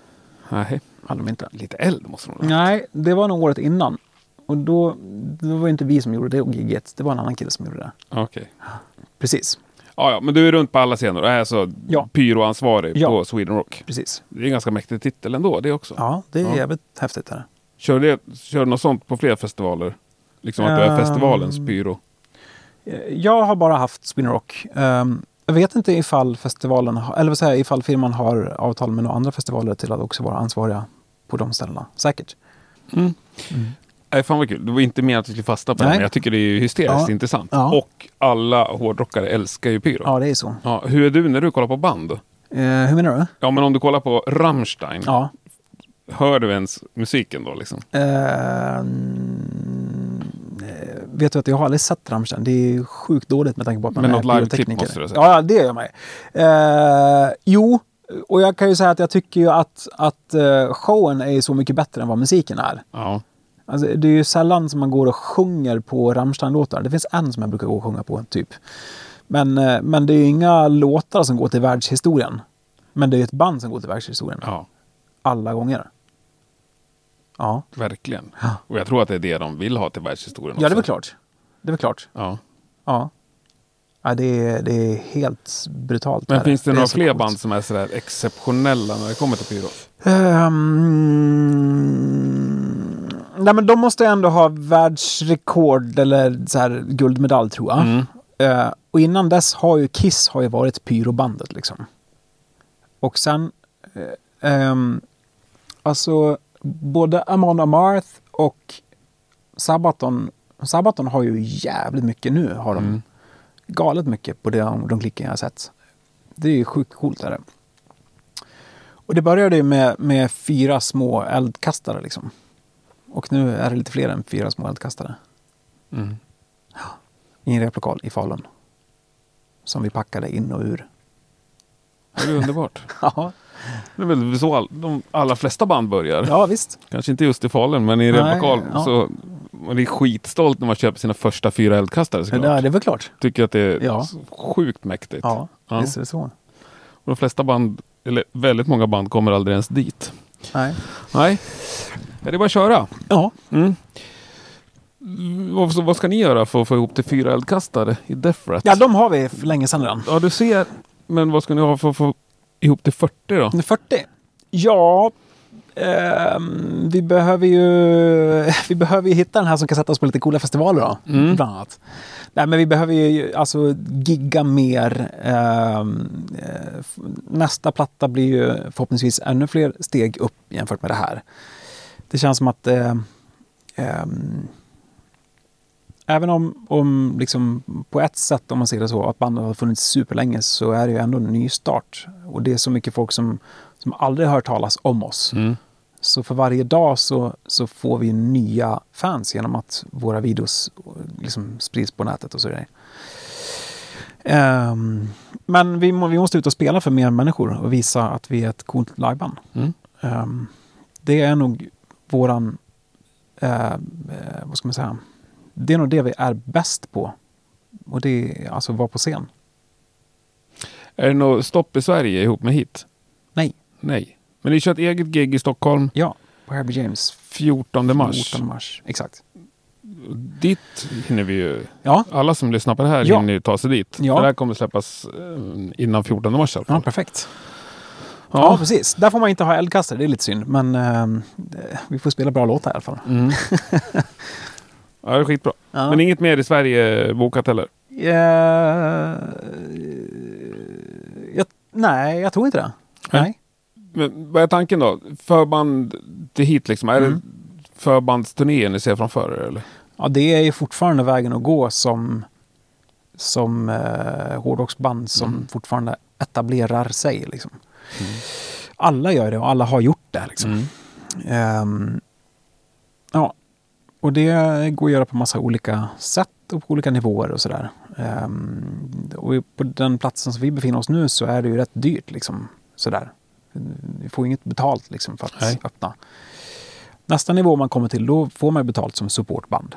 Nej. Hade de inte. Lite eld måste de ha. Nej, det var nog året innan. Och då, då var det inte vi som gjorde det gigget. Det var en annan kille som gjorde det. Okej. Precis. Ja, ja, men du är runt på alla scener och är alltså Ja. pyroansvarig Ja. på Sweden Rock. Precis. Det är en ganska mäktig titel ändå det också. Ja, det är Ja. jävligt häftigt. Här. Kör, det, kör du något sånt på fler festivaler? Liksom att du är Ehm. festivalens pyro? Eh, Jag har bara haft Spin Rock. Ehm, jag vet inte ifall festivalen, eller vad säger jag, ifall firman har avtal med några andra festivaler till att också vara ansvariga på de ställena. Säkert. Nej, fan vad kul. Det var inte mer att vi skulle fasta på det, Nej. men jag tycker det är hysteriskt Ja. intressant. Ja. Och alla hårdrockare älskar ju pyro. Ja, det är så. Ja, hur är du när du kollar på band? Eh, hur menar du? Ja, men om du kollar på Rammstein, Ja. Hör du ens musiken då liksom? Eh, vet du att jag har aldrig sett Rammstein. Det är sjukt dåligt med tanke på att man Men är något live-klipp måste du ha sett. Ja, det gör jag med. Eh, jo, och jag kan ju säga att jag tycker ju att, att eh, showen är så mycket bättre än vad musiken är. Ja. Alltså, det är ju sällan som man går och sjunger på Rammstein-låtar. Det finns en som jag brukar gå och sjunga på, typ. Men, eh, men det är ju inga låtar som går till världshistorien. Men det är ju ett band som går till världshistorien. ja, Alla gånger. Ja. verkligen. Ja. Och jag tror att det är det de vill ha till världshistorien ja, det är väl också. klart. Det är väl klart. Ja. Ja. ja det, är, det är helt brutalt. Men här. finns det, är några fler coolt. band som är sådär exceptionella när det kommer till pyro? Ehm, nej, men de måste ändå ha världsrekord eller så här, guldmedalj tror jag. Mm. Eh, och innan dess har ju Kiss har ju varit pyrobandet liksom. Och sen, eh, ehm, alltså både Amon Amarth och Sabaton, Sabaton har ju jävligt mycket nu, har de. Mm. Galet mycket på de, de klicken jag har sett. Det är ju sjukt coolt. Är det. Och det började ju med, med fyra små eldkastare liksom. Och nu är det lite fler än fyra små eldkastare. Mm. I en replokal i Falun. Som vi packade in och ur. Det är underbart. Ja, Det är väl så all, de allra flesta band börjar. ja visst. Kanske inte just i Falun, men i replokal ja. så man är skitstolt när man köper sina första fyra eldkastare Ja, såklart. det är väl klart. Tycker att det är Ja. sjukt mäktigt. Ja, Ja. visst är det så. Och de flesta band, eller väldigt många band, kommer aldrig ens dit. Nej. Nej, ja, det är bara att köra. Ja, Mm. Vad, så vad ska ni göra för att få ihop till fyra eldkastare i Death Rat? ja de har vi för länge sedan redan. Ja, du ser. Men vad ska ni ha för att få ihop till 40 då? 40? Ja, ehm, vi behöver ju vi behöver ju hitta den här som kan sätta oss på lite coola festivaler då. Mm. Bland annat. Nej, men vi behöver ju alltså gigga mer. F- nästa platta blir ju förhoppningsvis ännu fler steg upp jämfört med det här. Det känns som att ehm, Även om, om liksom på ett sätt, om man ser det så, att bandet har funnits superlänge så är det ju ändå en ny start. Och det är så mycket folk som, som aldrig har hört talas om oss. Mm. Så för varje dag så, så får vi nya fans genom att våra videos liksom sprids på nätet och så vidare. Ehm, men vi, må, vi måste ut och spela för mer människor och visa att vi är ett coolt liveband. Mm. Ehm, det är nog våran, eh, eh, vad ska man säga, det är nog det vi är bäst på. Och det är alltså vara på scen. Är det något stopp i Sverige ihop med hit? Nej. Nej. Men ni kör ett eget gig i Stockholm Ja, på Herbie James. 14 mars. 14 mars, exakt. Dit hinner vi ju. Ja, Alla som lyssnar på det här Ja. hinner ju ta sig dit. Ja. För det här kommer släppas eh, innan 14 mars i alla ja fall. perfekt. Ja. Ja. precis. Där får man inte ha eldkastare, det är lite synd. Men det- vi får spela bra låtar i alla fall. Mm. ja, det är skitbra. Ja. Men inget mer i Sverige bokat heller? Eh, jag, nej, jag tror inte det. Nej. Nej. Men vad är tanken då? Förband till hit liksom? Är Mm. det förbandsturnéer ni ser framför er eller? Ja, det är ju fortfarande vägen att gå som, som eh, hårdrocksband som Mm. fortfarande etablerar sig. Liksom. Alla gör det och alla har gjort det. Liksom. Mm. Ehm, ja, och det går att göra på massa olika sätt och på olika nivåer och sådär. Ehm, och på den platsen som vi befinner oss nu så är det ju rätt dyrt liksom. Sådär. Vi får inget betalt liksom för att Nej. öppna. Nästa nivå man kommer till, då får man betalt som supportband.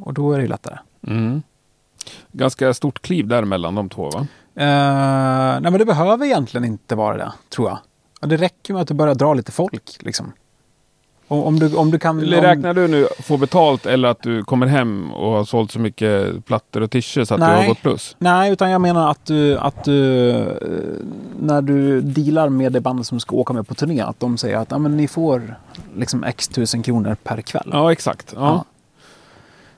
Och då är det lättare. Mm. Ganska stort kliv där mellan de två va? Eh, nej, men det behöver egentligen inte vara det, tror jag. Ja, Det räcker med att du börjar dra lite folk. Liksom. Om, du, om du kan... Om, räknar du nu få betalt eller att du kommer hem och har sålt så mycket plattor och t-shirts så att du Nej. har gått plus? Nej, utan jag menar att du, att du eh, när du dealar med det bandet som ska åka med på turné, att de säger att ja, men ni får liksom x tusen kronor per kväll. Ja, exakt. Ja. Ja.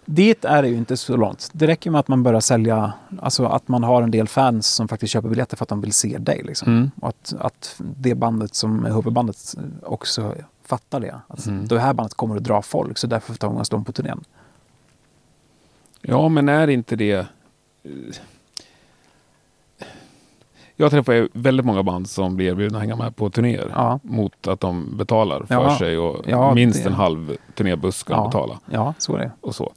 Dit är det ju inte så långt. Det räcker med att man börjar sälja, alltså att man har en del fans som faktiskt köper biljetter för att de vill se dig. Liksom. Mm. Och att, att det bandet som är huvudbandet också fattar det. Att Mm. det här bandet kommer att dra folk, så därför tar man dem på turnén. ja, men är inte det... eh, Jag träffar väldigt många band som blir erbjudna att hänga med på turnéer Ja, mot att de betalar för Ja. sig och Ja, minst det- en halv turnébuss ska de Ja. betala. ja så är det. och så.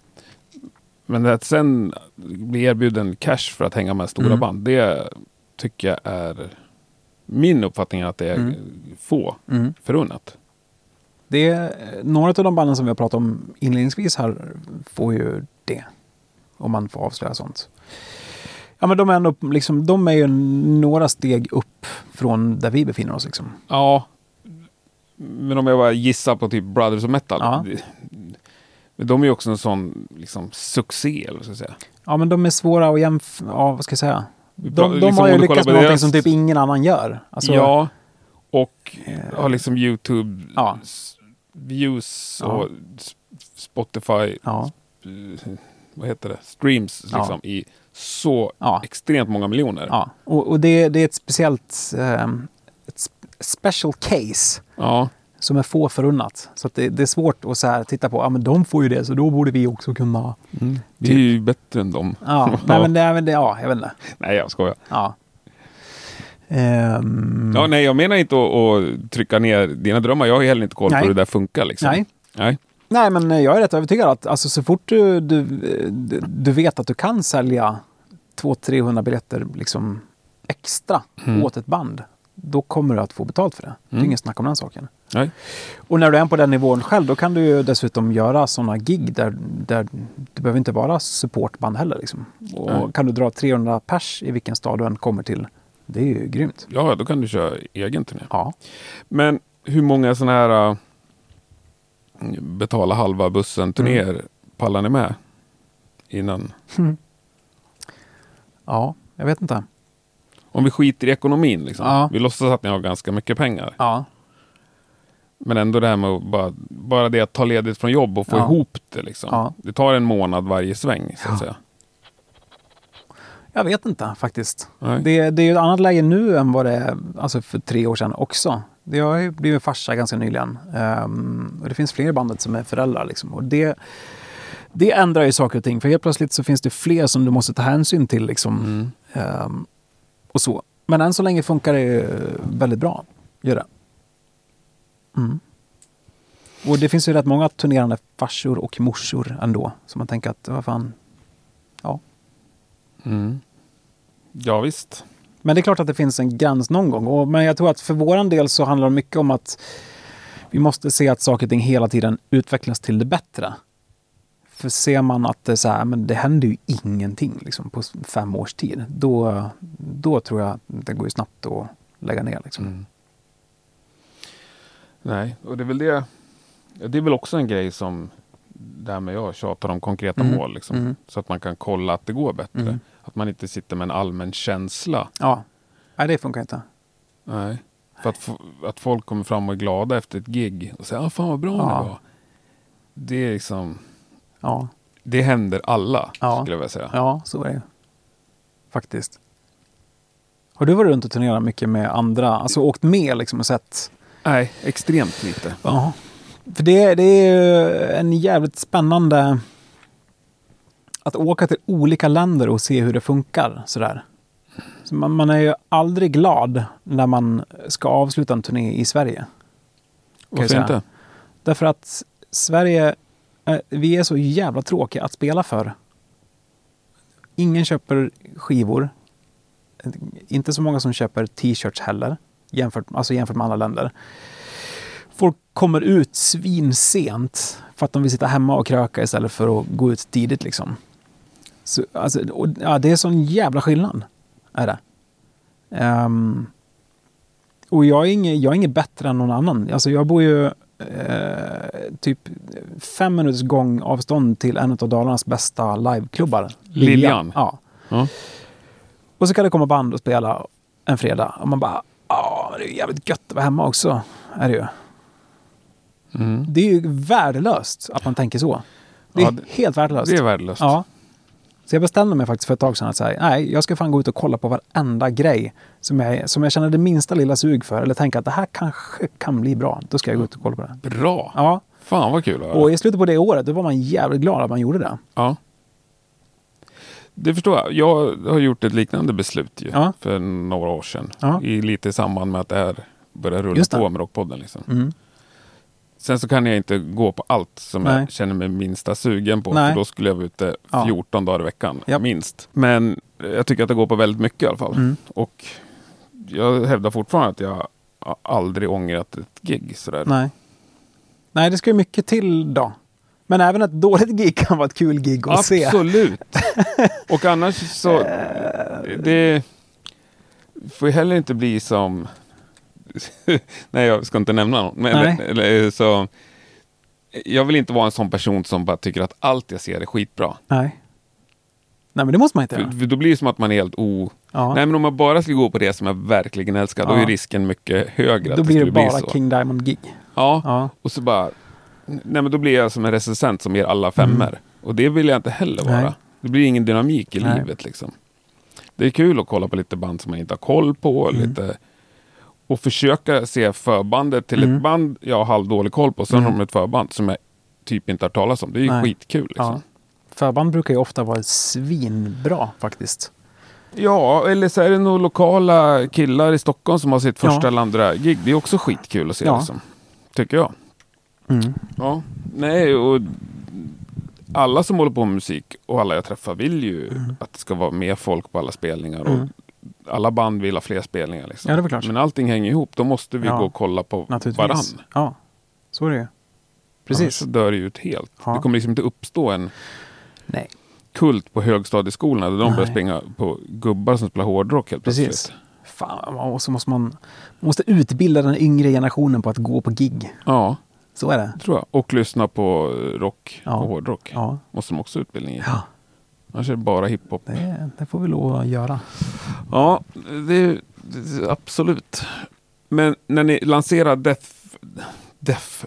Men att sen bli erbjuden cash för att hänga med stora Mm. band, det tycker jag är min uppfattning är att det är Mm. få Mm. förunnat. Det är, några av de banden som vi har pratat om inledningsvis här får ju det. Om man får avslöja sånt. Ja, men de är, ändå, liksom, de är ju några steg upp från där vi befinner oss. Liksom. Ja, men om jag bara gissar på typ Brothers of Metal. Ja. de är ju också en sån liksom, succé, eller vad ska jag säga. Ja, men de är svåra att jämföra. Ja, vad ska jag säga? De, de liksom, har ju lyckats med någonting som typ ingen annan gör. Alltså, ja, och Eh, har liksom YouTube Ja. Views Ja. och Spotify Ja, eh, vad heter det, streams Ja. liksom, i så ja, extremt många miljoner. ja. Och, och det, det är ett speciellt ehm, ett sp- special case Ja, som är få förunnat. Så det, det är svårt att så här titta på, ja men de får ju det så då borde vi också kunna. vi är ju bättre än dem. Ja, nej men det, ja, jag vet inte. Nej, jag skojar. Ja. Ehm, Ja, nej, jag menar inte att, att trycka ner dina drömmar. Jag har heller inte koll Nej. på hur det där funkar. Liksom. nej. nej. nej, men jag är rätt övertygad att alltså, så fort du, du, du, du vet att du kan sälja 200-300 biljetter liksom, extra Mm. åt ett band, då kommer du att få betalt för det. Det är Mm. ingen snack om den saken. nej. Och när du är på den nivån själv, då kan du ju dessutom göra sådana gig där, där det behöver inte vara supportband heller. Liksom. Och Nej. kan du dra 300 pers i vilken stad du än kommer till, det är ju grymt. Ja, då kan du köra egen turné. Ja. Men hur många sådana här uh, betala halva bussen-turnéer Mm. pallar ni med? Innan? ja, jag vet inte. Om vi skiter i ekonomin. Liksom. Ja. Vi låtsas att ni har ganska mycket pengar. Ja, Men ändå det här med bara, bara det att ta ledigt från jobb och få Ja. ihop det. Liksom. Ja. Det tar en månad varje sväng. Så att säga. Jag vet inte faktiskt. Det, det är ju ett annat läge nu än vad det är alltså för tre år sedan också. Det har ju blivit farsa ganska nyligen. Ehm, och det finns fler i bandet som är föräldrar. Liksom. Och det, det ändrar ju saker och ting. För helt plötsligt så finns det fler som du måste ta hänsyn till. Liksom. Mm. Ehm, och så. Men än så länge funkar det ju väldigt bra. Gör det. Mm. Och det finns ju rätt många turnerande farsor och morsor ändå. Så man tänker att, vad fan. Ja. Mm. Ja, visst. Men det är klart att det finns en gräns någon gång. Och, men jag tror att för våran del så handlar det mycket om att vi måste se att saker och ting hela tiden utvecklas till det bättre. För ser man att det, så här, men det händer ju ingenting liksom, på fem års tid, då, då tror jag att det går ju snabbt att lägga ner. Liksom. Mm. Nej, och det är väl det. Det är väl också en grej som där med jag tjatar om konkreta Mm. mål. Liksom, Mm. Så att man kan kolla att det går bättre. Att man inte sitter med en allmän känsla. Ja, nej det funkar inte. Nej. För att, att folk kommer fram och är glada efter ett gig och säger ah, fan vad bra Ja. det var. Det är liksom, Ja, det händer alla Ja. skulle jag vilja säga. ja så är det Faktiskt. Har du varit runt och turnerat mycket med andra? Alltså åkt med liksom och sett? Nej, extremt lite. Ja. För det, det är ju en jävligt spännande att åka till olika länder och se hur det funkar. Sådär. Så man, man är ju aldrig glad när man ska avsluta en turné i Sverige. Varför inte? Därför att Sverige, eh, vi är så jävla tråkiga att spela för. Ingen köper skivor. Inte så många som köper t-shirts heller. jämfört, alltså jämfört med andra länder. Folk kommer ut svinsent för att de vill sitta hemma och kröka istället för att gå ut tidigt. Liksom. Så, alltså, och, ja, det är sån jävla skillnad. Är det. Um, och jag är, inget, jag är inget bättre än någon annan. Alltså jag bor ju eh, typ fem minuters gångavstånd till en av Dalarnas bästa liveklubbar. Liljan? Ja. Ja. Och så kan det komma band och spela en fredag. Och man bara, ja, det är jävligt gött att vara hemma också. Är det ju. Mm. Det är ju värdelöst att man tänker så. Det är Ja, helt värdelöst. Det är värdelöst. Ja. Så jag bestämde mig faktiskt för ett tag sedan att säga, nej, jag ska fan gå ut och kolla på varenda grej som jag, som jag känner det minsta lilla sug för. Eller tänka att det här kanske kan bli bra. Då ska jag gå ut och kolla på det. Bra! Ja, Fan vad kul och i slutet på det året, då var man jävligt glad att man gjorde det. Ja. Det förstår jag. Jag har gjort ett liknande beslut ju, Ja. för några år sedan. Ja. I lite i samband med att det här började rulla på med Rockpodden. Liksom. Mm. Sen så kan jag inte gå på allt som Nej. jag känner mig minsta sugen på. Nej. För då skulle jag vara ute Ja. 14 dagar i veckan, Japp. minst. Men jag tycker att det går på väldigt mycket i alla fall. Mm. Och jag hävdar fortfarande att jag aldrig ångrat ett gig sådär. Nej. Nej, det ska ju mycket till då. Men även ett dåligt gig kan vara ett kul gig att se. Absolut. Och annars så... Det får ju heller inte bli som... Nej, jag ska inte nämna någon. Men, Nej. så, jag vill inte vara en sån person som bara tycker att allt jag ser är skitbra. Nej. Nej, men det måste man inte göra. för då blir det som att man är helt o... Ja. Nej, men om man bara skulle gå på det som jag verkligen älskar, då Ja. är risken mycket högre Då det blir skulle det bara bli. King Diamond-gig. Ja. Ja. och så bara... Nej, men då blir jag som en recensent som ger alla femmor. Och det vill jag inte heller vara. Mm. Nej. Det blir ingen dynamik i Nej. livet liksom. Det är kul att kolla på lite band som man inte har koll på. Mm. Lite, och försöka se förbandet till Mm. ett band jag har halvdålig koll på. Sen har de ett förband som jag typ inte har talat om. Det är ju Nej. skitkul. Liksom. Ja. Förband brukar ju ofta vara svinbra faktiskt. Ja, eller så är det nog lokala killar i Stockholm som har sitt Ja. första eller andra gig. Det är också skitkul att se. Ja. Liksom. Tycker jag. Mm. Ja, nej och alla som håller på med musik och alla jag träffar vill ju Mm. att det ska vara mer folk på alla spelningar. Och Alla band vill ha fler spelningar. Liksom. Ja, det väl klart. Men allting hänger ihop. Då måste vi Ja, gå och kolla på varann. Ja, så är det. Annars Precis. så dör det ut helt. Ja. Det kommer liksom inte uppstå en Nej, kult på högstadieskolorna där de Nej. börjar springa på gubbar som spelar hårdrock helt precis. plötsligt. Fan, och så måste man man måste utbilda den yngre generationen på att gå på gig. Ja, Så är det. tror jag. Och lyssna på rock Ja. och hårdrock. Ja, Måste de också utbildning i. ja Annars är det bara hiphop. det, det får vi lov att göra. Ja, det, det, absolut. Men när ni lanserar Death... Death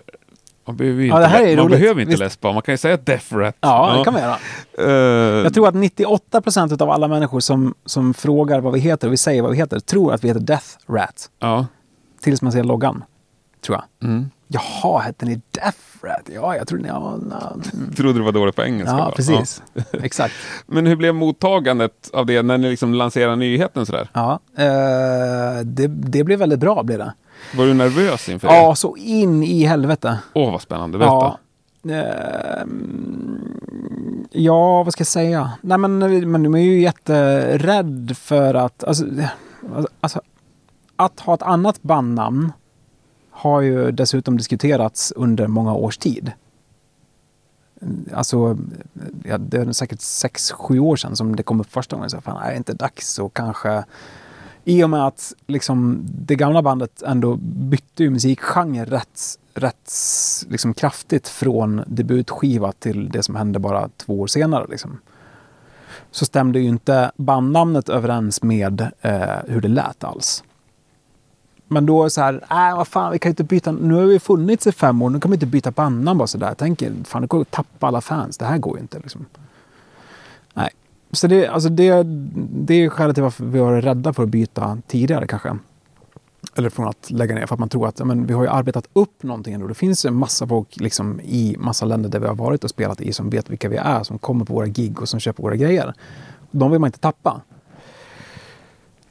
man behöver, ju Ja, inte, det här är man roligt. behöver inte Visst. läspa, man kan ju säga Death Rat. Ja, det kan vi göra. Eh, Jag tror att 98 procent av alla människor som, som frågar vad vi heter och vi säger vad vi heter tror att vi heter Death Rat. Ja. Tills man ser loggan. Tror jag. Mm. Jaha, hette ni Death Rat? Ja, jag trodde. Ja, mm. Trodde du var dålig på engelska. ja bara. precis. Exakt. Ja. Men hur blev mottagandet av det när ni liksom lanserade nyheten sådär? Ja, eh, det, det blev väldigt bra blev det. Var du nervös inför Ja, det? så in i helvete. Åh, vad spännande. Berätta. Ja. Ehm, ja, vad ska jag säga? Nej, men, men de är ju jätterädd för att... Alltså, alltså, att ha ett annat bandnamn har ju dessutom diskuterats under många års tid. Alltså, ja, det är säkert sex sju år sedan som det kom upp första gången. Så fan, är det inte dags och kanske... I och med att liksom, det gamla bandet ändå bytte ju musikgenre rätt, rätt liksom, kraftigt från debutskiva till det som hände bara två år senare. Liksom. Så stämde ju inte bandnamnet överens med eh, hur det lät alls. Men då så här, äh, vad fan, vi kan ju inte byta, nu har vi funnits i fem år, nu kan vi inte byta pannan bara sådär. Tänk tänker, fan, det går att tappa alla fans, det här går ju inte liksom. Nej, så det, alltså det, det är skälet till varför vi var varit rädda för att byta tidigare kanske. Eller från att lägga ner, för att man tror att ja, men, vi har ju arbetat upp någonting ändå. Det finns en massa folk liksom, i massa länder där vi har varit och spelat i som vet vilka vi är, som kommer på våra gig och som köper våra grejer. De vill man inte tappa.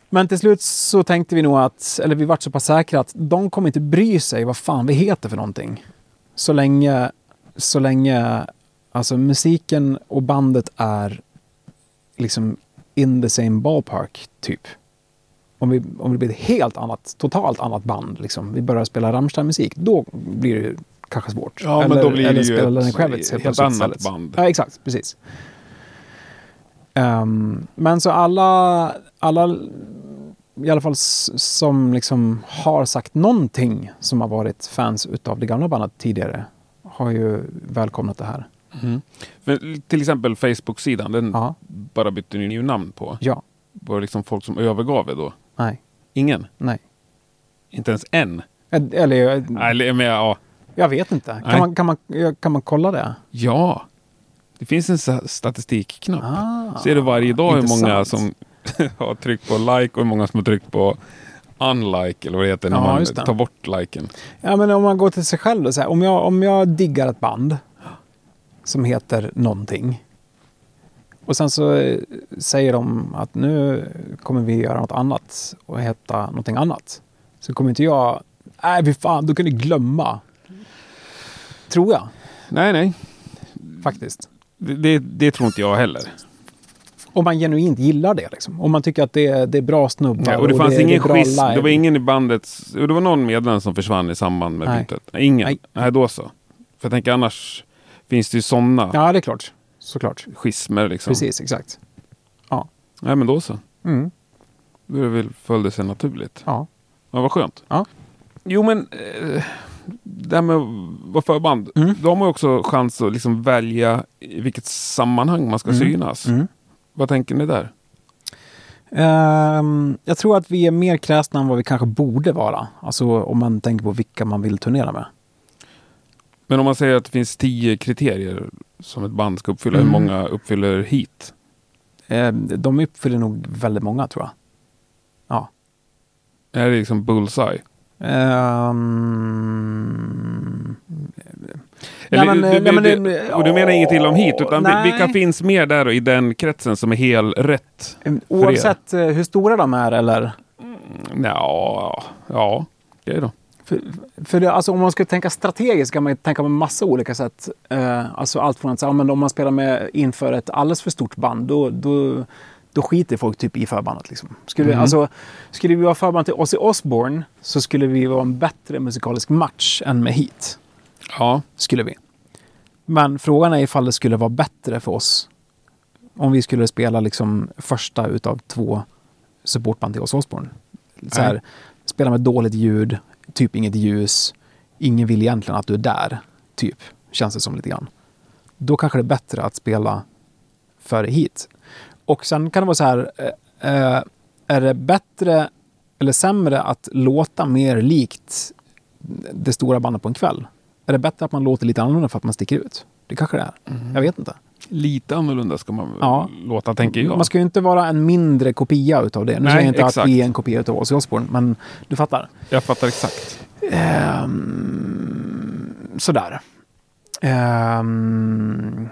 Men till slut så tänkte vi nog att, eller vi vart så pass säkra att de kommer inte bry sig vad fan vi heter för någonting. Så länge, så länge alltså musiken och bandet är liksom in the same ballpark, typ. om, vi, om det blir ett helt annat, totalt annat band, liksom, vi börjar spela Rammstein-musik, då blir det kanske svårt. Ja, men då blir det eller ju spela ett Kravitz helt plötsligt annat istället. band. Ja, exakt. Precis. Ehm, men så alla, alla i alla fall som liksom har sagt någonting som har varit fans utav det gamla bandet tidigare har ju välkomnat det här. Mm. För, till exempel Facebook-sidan, den Ja, bara bytte ni ju namn på. ja, Var det liksom folk som övergav det då? nej, Ingen? nej. Inte ens en? Eller, Eller, men, ja. jag vet inte. Kan man, kan, man, kan man kolla det? ja. Det finns en statistikknapp. Ah, Ser du varje dag hur många intressant. som har tryckt på like och hur många som har tryckt på unlike eller vad det heter när Ja, man tar bort liken. Ja, men om man går till sig själv då, så här, om, jag, om jag diggar ett band som heter någonting och sen så eh, säger de att nu kommer vi göra något annat och heta någonting annat. Så kommer inte jag, nej fy fan, då kan ni glömma. Tror jag Nej, nej. faktiskt. Det, det, det tror inte jag heller. Om man genuint gillar det liksom. Om man tycker att det, det är bra snubbar Ja, och det fanns det, ingen det är bra schism. Det var ingen i bandet. Det var någon medlem som försvann i samband med Nej. bytet. Ingen? Nej. Nej. då så. För jag tänker annars finns det ju sådana Ja, det är klart. Såklart. schismer liksom. Precis, exakt. Nej, men då så. Mm. Då är följde sig naturligt. Ja. Ja, vad skönt. Ja. Jo, men eh, det här med att vara förband. Mm. Då har man ju också chans att liksom välja i vilket sammanhang man ska Mm. synas. Mm. Vad tänker ni där? Ehm, jag tror att vi är mer kräsna än vad vi kanske borde vara. Alltså om man tänker på vilka man vill turnera med. Men om man säger att det finns tio kriterier som ett band ska uppfylla. Mm. Hur många uppfyller hit? Ehm, de uppfyller nog väldigt många tror jag. Är det liksom bullseye? Ehm, Eller, nej, men, du, eh, du, nej, men du, och du menar inget illa om hit, utan nej. vilka finns mer där då, i den kretsen som är helt rätt? ehm, Oavsett eh, hur stora de är eller Ja, ja, det är då. För, för det, alltså, om man ska tänka strategiskt kan man tänka på massa olika sätt. Eh, alltså allt från att säga, ja, men om man spelar med inför ett alldeles för stort band, då, då, då skiter folk typ i förbandet. Liksom. Skulle, Mhm. alltså, skulle vi vara förband till Ozzy Osbourne så skulle vi vara en bättre musikalisk match än med Heat. Ja, Skulle vi. Men frågan är ifall det skulle vara bättre för oss om vi skulle spela liksom första utav två supportband till Ozzy Osbourne. Så här, spela med dåligt ljud, typ inget ljus, ingen vill egentligen att du är där, typ. Känns det som lite grann. Då kanske det är bättre att spela före hit. Och sen kan det vara så här, eh, eh, är det bättre eller sämre att låta mer likt det stora bandet på en kväll? Är det bättre att man låter lite annorlunda för att man sticker ut? Det kanske det är. Jag vet inte. lite annorlunda ska man Ja. låta, tänker jag. Man ska ju inte vara en mindre kopia utav det. Nu Nej, säger jag inte exakt. att vi är en kopia utav Ozzy Osbourne, men du fattar. Jag fattar exakt. Ehm, sådär. Ehm,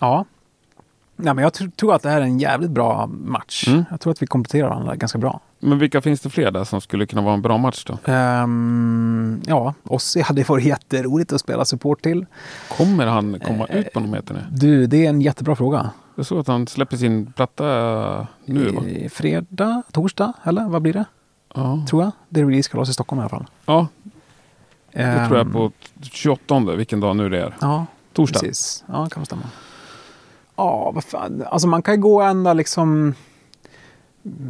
ja. Nej, men jag tr- tror att det här är en jävligt bra match. Mm. Jag tror att vi kompletterar varandra ganska bra. Men vilka finns det fler där som skulle kunna vara en bra match då? Ehm, ja, Ozzy hade varit jätteroligt att spela support till. Kommer han komma Eh, ut på något meter nu? Du, det är en jättebra fråga. Jag såg att han släpper sin platta eh, nu va? Fredag, torsdag, eller vad blir det? Ja, Tror jag. Det är releasekalas i Stockholm i alla fall. ja det tror jag Ehm, på 28, vilken dag nu det är. Ja, Torsdag. Precis. Ja, kan stämma. Ja, vad fan. Alltså man kan ju gå ända liksom...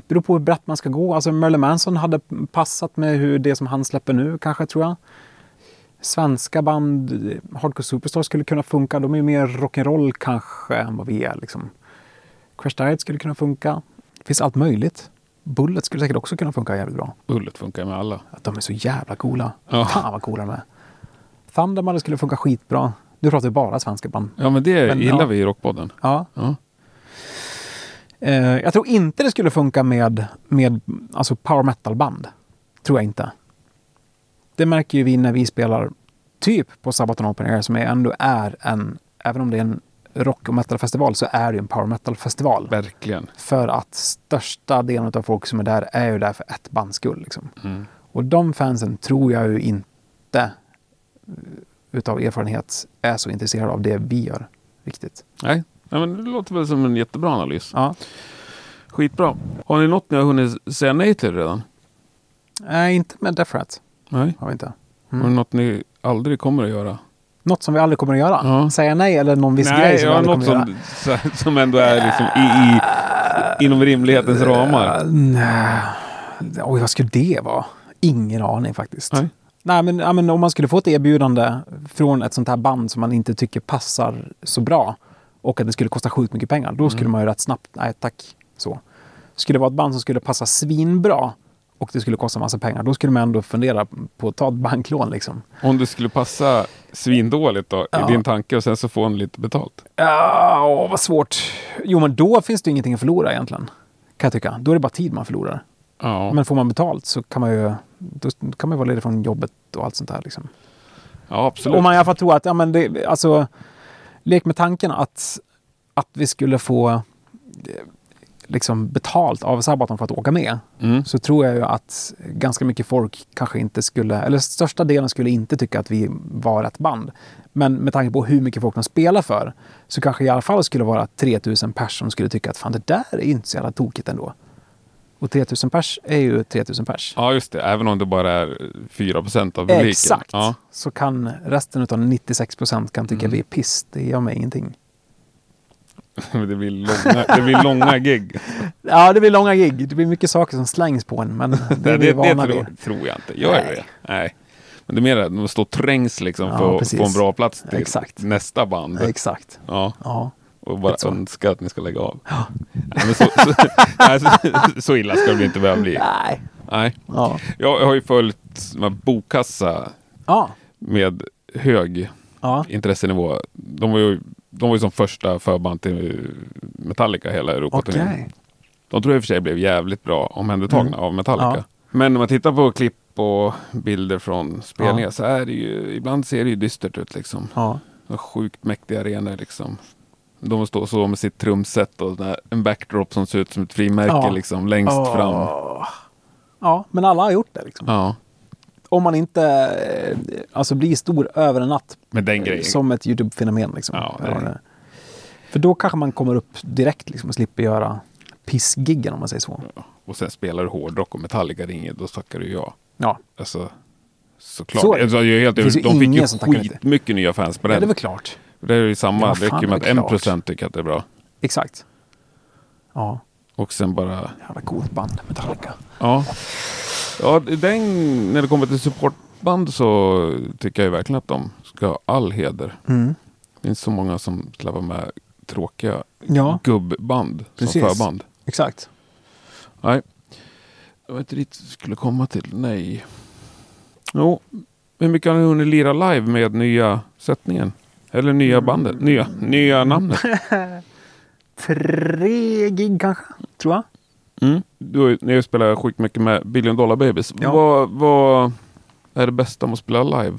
Beror på hur brett man ska gå. Alltså Marilyn Manson hade passat med hur det som han släpper nu kanske, tror jag. Svenska band, Hardcore Superstar skulle kunna funka. De är ju mer rock'n'roll kanske än vad vi är. Liksom. Crash Diet skulle kunna funka. Det finns allt möjligt. Bullet skulle säkert också kunna funka jävligt bra. Bullet funkar med alla. Att de är så jävla coola. Ja. Fan vad coola de är. Thundermother skulle funka skitbra. Nu pratar vi bara svenska band. Ja, men det Men, gillar ja. vi i Rockpodden. Ja. Ja. Eh, jag tror inte det skulle funka med, med alltså power metal-band. Tror jag inte. Det märker ju vi när vi spelar typ på Sabaton Open Air som är ändå är en, även om det är en rock och metal-festival så är det ju en power metal-festival. Verkligen. För att största delen av folk som är där är ju där för ett bands skull. Liksom. Mm. Och de fansen tror jag ju inte utav erfarenhet är så intresserade av det vi gör riktigt. Nej. Nej, men det låter väl som en jättebra analys. Ja. Skitbra. Har ni något ni har hunnit säga nej till redan? Nej, inte med Rat. Nej. Har vi inte. Har ni något ni aldrig kommer att göra? Något som vi aldrig kommer att göra? Ja. Säga nej eller någon viss Nej, grej som vi aldrig kommer att göra? som, så- som ändå är liksom i, i, inom rimlighetens ramar. Uh, nej. Oj, vad skulle det vara? Ingen aning faktiskt. Nej. Nej, men, ja, men om man skulle få ett erbjudande från ett sånt här band som man inte tycker passar så bra och att det skulle kosta sjukt mycket pengar, då skulle Mm. man ju rätt snabbt, nej tack, så. Skulle det vara ett band som skulle passa svinbra och det skulle kosta massa pengar, då skulle man ändå fundera på att ta ett banklån liksom. Om det skulle passa svindåligt då, Ja. i din tanke och sen så får en lite betalt. Ja, åh, vad svårt. Jo, men då finns det ingenting att förlora egentligen. Kan jag tycka. Då är det bara tid man förlorar. Ja, Men får man betalt så kan man ju, då kan man vara ledig från jobbet och allt sånt där. Liksom. ja absolut. Om man i alla fall tror att, ja men det, alltså, lek med tanken att, att vi skulle få eh, liksom betalt av Sabaton för att åka med. Mm. Så tror jag ju att ganska mycket folk kanske inte skulle, eller största delen skulle inte tycka att vi var ett band. Men med tanke på hur mycket folk de spelar för så kanske i alla fall skulle vara 3000 pers som skulle tycka att fan det där är inte så jävla tokigt ändå. Och 3000 pers är ju 3000 pers. Ja, just det. Även om det bara är 4 procent av publiken. Exakt. Ja. Så kan resten av 96 procent kan tycka Mm. vi är piss. Det gör mig ingenting. Det, blir långa, det blir långa gig. Ja, det blir långa gig. Det blir mycket saker som slängs på en. Men det Det, är det, vi det vana tror, vid. tror jag inte. Gör det Nej. det? Nej. Men det är mer att man står trängs liksom Ja, för att få en bra plats till Exakt. nästa band. Exakt. Ja, Ja. Och bara önska att ni ska lägga av. Nej, men så, så, nej, så, så illa ska det inte behöva bli. Nej. Nej. Ja. Jag har ju följt Bokkassa Ja. med hög Ja. intressenivå. De var ju, de var ju som första förband till Metallica hela Europa. Okej. De tror jag i och för sig blev jävligt bra omhändertagna Mm. av Metallica. Ja. Men när man tittar på klipp och bilder från spelningar Ja. så är det ju, ibland ser det ju dystert ut liksom. Ja. Sjukt mäktiga arenor liksom. De står så med sitt trumset och en backdrop som ser ut som ett frimärke Ja. liksom längst fram. Åh. Ja, men alla har gjort det. Liksom. Ja, Om man inte eh, alltså, blir stor över en natt med den grejen. som ett YouTube-fenomen. Liksom. Ja, det. För då kanske man kommer upp direkt liksom, och slipper göra pissgiggen om man säger så. Och sen spelar du hårdrock och Metallica ringer, då tackar du ja. Ja, Alltså, såklart. Så alltså, jag är helt Det De fick ju skitmycket nya fans på ja den. det är väl klart. Det är ju samma, Ja, det räcker med att en procent tycker att det är bra. Exakt. Ja, Och sen bara, jävla coolt band, Metallica. ja. Ja, den, när det kommer till supportband så tycker jag ju verkligen att de ska ha all heder. Mm. Det finns så många som släpper med tråkiga Ja, gubbband Precis. som förband. exakt. Nej. Jag vet inte jag skulle komma till. Nej. Jo, hur mycket har ni hunnit lira live med nya sättningen? Eller nya bandet? Nya, nya namnet? Tre gig kanske, tror jag. Mm. Du ju- ni spelat sjukt mycket med Billion Dollar Babies. Ja. Vad, vad är det bästa med att spela live?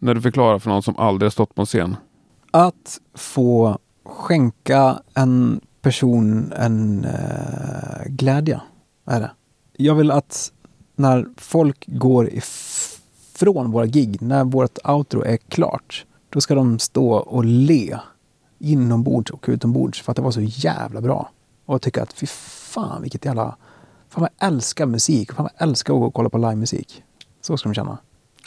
När du förklarar för någon som aldrig har stått på en scen. Att få skänka en person en eh, glädje, är det. Jag vill att när folk går ifrån våra gig, när vårt outro är klart, då ska de stå och le inombords och utombords för att det var så jävla bra. Och tycka att fy fan vilket jävla... Fan vad jag älskar musik. Fan vad jag älskar att gå och kolla på livemusik. Så ska de känna.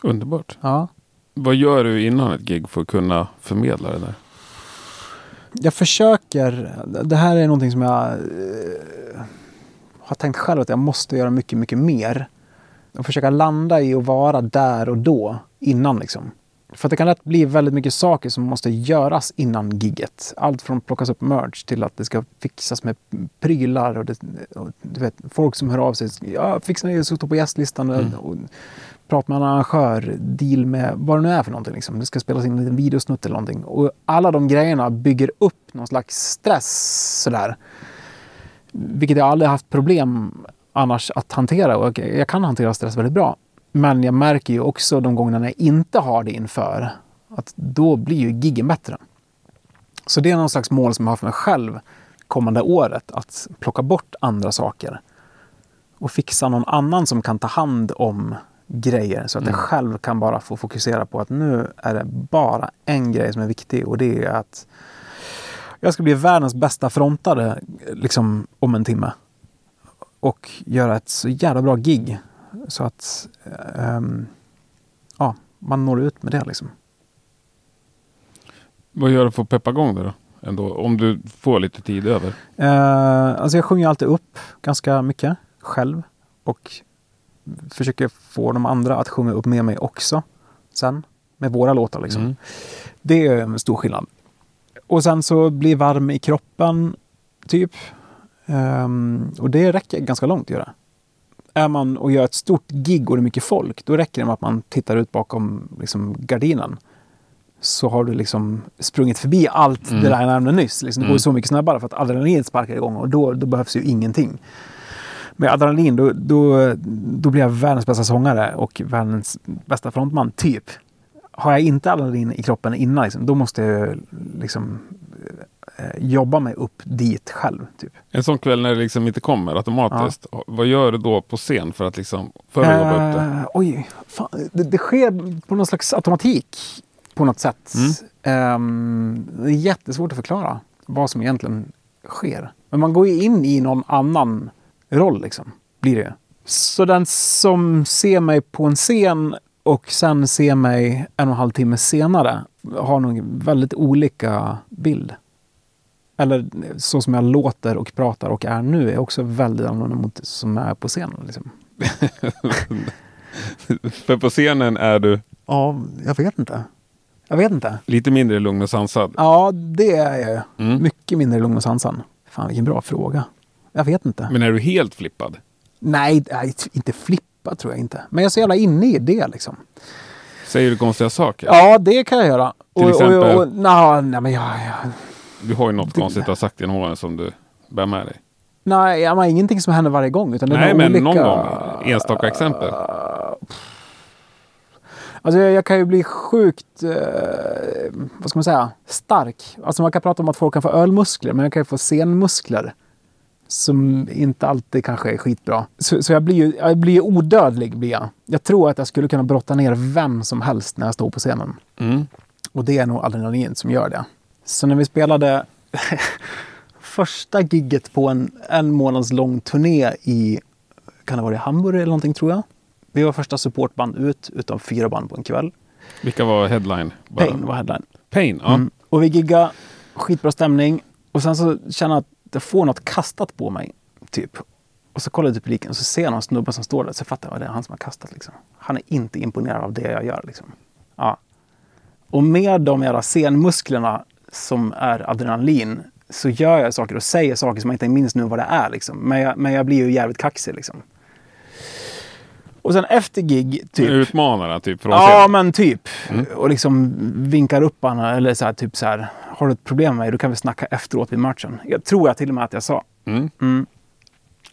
Underbart. Ja. Vad gör du innan ett gig för att kunna förmedla det där? Jag försöker. Det här är någonting som jag eh, har tänkt själv att jag måste göra mycket, mycket mer. Och försöka landa i att vara där och då innan liksom. För att det kan lätt bli väldigt mycket saker som måste göras innan gigget. Allt från plockas upp merch till att det ska fixas med prylar och, det, och du vet, folk som hör av sig. Ja, fixa det, stå på gästlistan Mm. och prata med en arrangör, deal med vad det nu är för någonting. Liksom. Det ska spelas in en liten videosnutt eller någonting. Och alla de grejerna bygger upp någon slags stress sådär. Vilket jag aldrig haft problem annars att hantera. Och jag, jag kan hantera stress väldigt bra. Men jag märker ju också de gångerna när jag inte har det inför att då blir ju giggen bättre. Så det är någon slags mål som jag har för mig själv kommande året. Att plocka bort andra saker. Och fixa någon annan som kan ta hand om grejer. Så att jag Mm. själv kan bara få fokusera på att nu är det bara en grej som är viktig. Och det är att jag ska bli världens bästa frontare liksom, om en timme. och göra ett så jävla bra gig så att ehm, ja, man når ut med det liksom. Vad gör du för att peppa igång det då? Ändå, om du får lite tid över? Eh, alltså jag sjunger alltid upp ganska mycket själv och försöker få de andra att sjunga upp med mig också sen med våra låtar liksom. Mm. Det är en stor skillnad. Och sen så bli varm i kroppen, typ. Ehm, och det räcker ganska långt att göra. Är man och gör ett stort gig och det är mycket folk, då räcker det med att man tittar ut bakom liksom, gardinen. Så har du liksom sprungit förbi allt Mm. det där jag nämnde nyss. Liksom, det går Mm. så mycket snabbare för att adrenalinet sparkar igång och då, då behövs ju ingenting. Med adrenalin, då, då, då blir jag världens bästa sångare och världens bästa frontman, typ. Har jag inte adrenalin i kroppen innan, liksom, då måste jag liksom, jobba mig upp dit själv. Typ. En sån kväll när det liksom inte kommer automatiskt. Vad gör du då på scen för att liksom för att jobba upp det? Eh, oj, fan, det, det sker på någon slags automatik på något sätt. Mm. Ehm, det är jättesvårt att förklara vad som egentligen sker. Men man går ju in i någon annan roll liksom, blir det. Så den som ser mig på en scen och sen ser mig en och en halv timme senare har nog väldigt olika bild. Eller så som jag låter och pratar och är nu är också väldigt annorlunda mot som jag är på scenen. Liksom. För på scenen är du Ja, jag vet inte. Jag vet inte. lite mindre lugn och sansad. Ja, det är jag ju. Mm. Mycket mindre lugn och sansan. Fan, vilken bra fråga. Jag vet inte. Men är du helt flippad? Nej, nej, inte flippa tror jag inte. Men jag är så jävla inne i det liksom. Säger du konstiga saker? Ja, det kan jag göra. Till exempel? Och, och, na, nej, men jag, jag, Du har ju något Det- konstigt att ha sagt genom åren som du bär med dig. nej, ja, men ingenting som händer varje gång. Utan det Nej, men olika... någon gång. Enstaka exempel. Alltså jag, jag kan ju bli sjukt, eh, vad ska man säga, stark. Alltså man kan prata om att folk kan få ölmuskler, men jag kan ju få scenmuskler. Som inte alltid kanske är skitbra. Så, så jag blir ju jag blir odödlig. Blir jag. jag tror att jag skulle kunna brotta ner vem som helst när jag står på scenen. Mm. Och det är nog adrenalin som gör det. Så när vi spelade första gigget på en en månads lång turné i, kan det vara i Hamburg eller någonting tror jag. Vi var första supportband ut utav fyra band på en kväll. Vilka var headline? Bara- Pain var headline. Pain, ja. Mm. Och vi giggade, skitbra stämning. Och sen så känner jag att jag får något kastat på mig. Typ. Och så kollar jag till publiken och så ser jag någon snubbe som står där. Så fattar jag att det är han som har kastat. Liksom. Han är inte imponerad av det jag gör. Liksom. Ja. Och med de jävla scenmusklerna som är adrenalin så gör jag saker och säger saker som jag inte minns nu vad det är. Liksom. Men, jag, men jag blir ju jävligt kaxig. Liksom. Och sen efter gig, typ. Utmanarna typ från Ja, men typ. Mm. Och liksom vinkar upp honom eller så här, typ så här. Har du ett problem med mig? Då kan vi snacka efteråt vid matchen. Jag tror jag till och med att jag sa. Mm. Mm.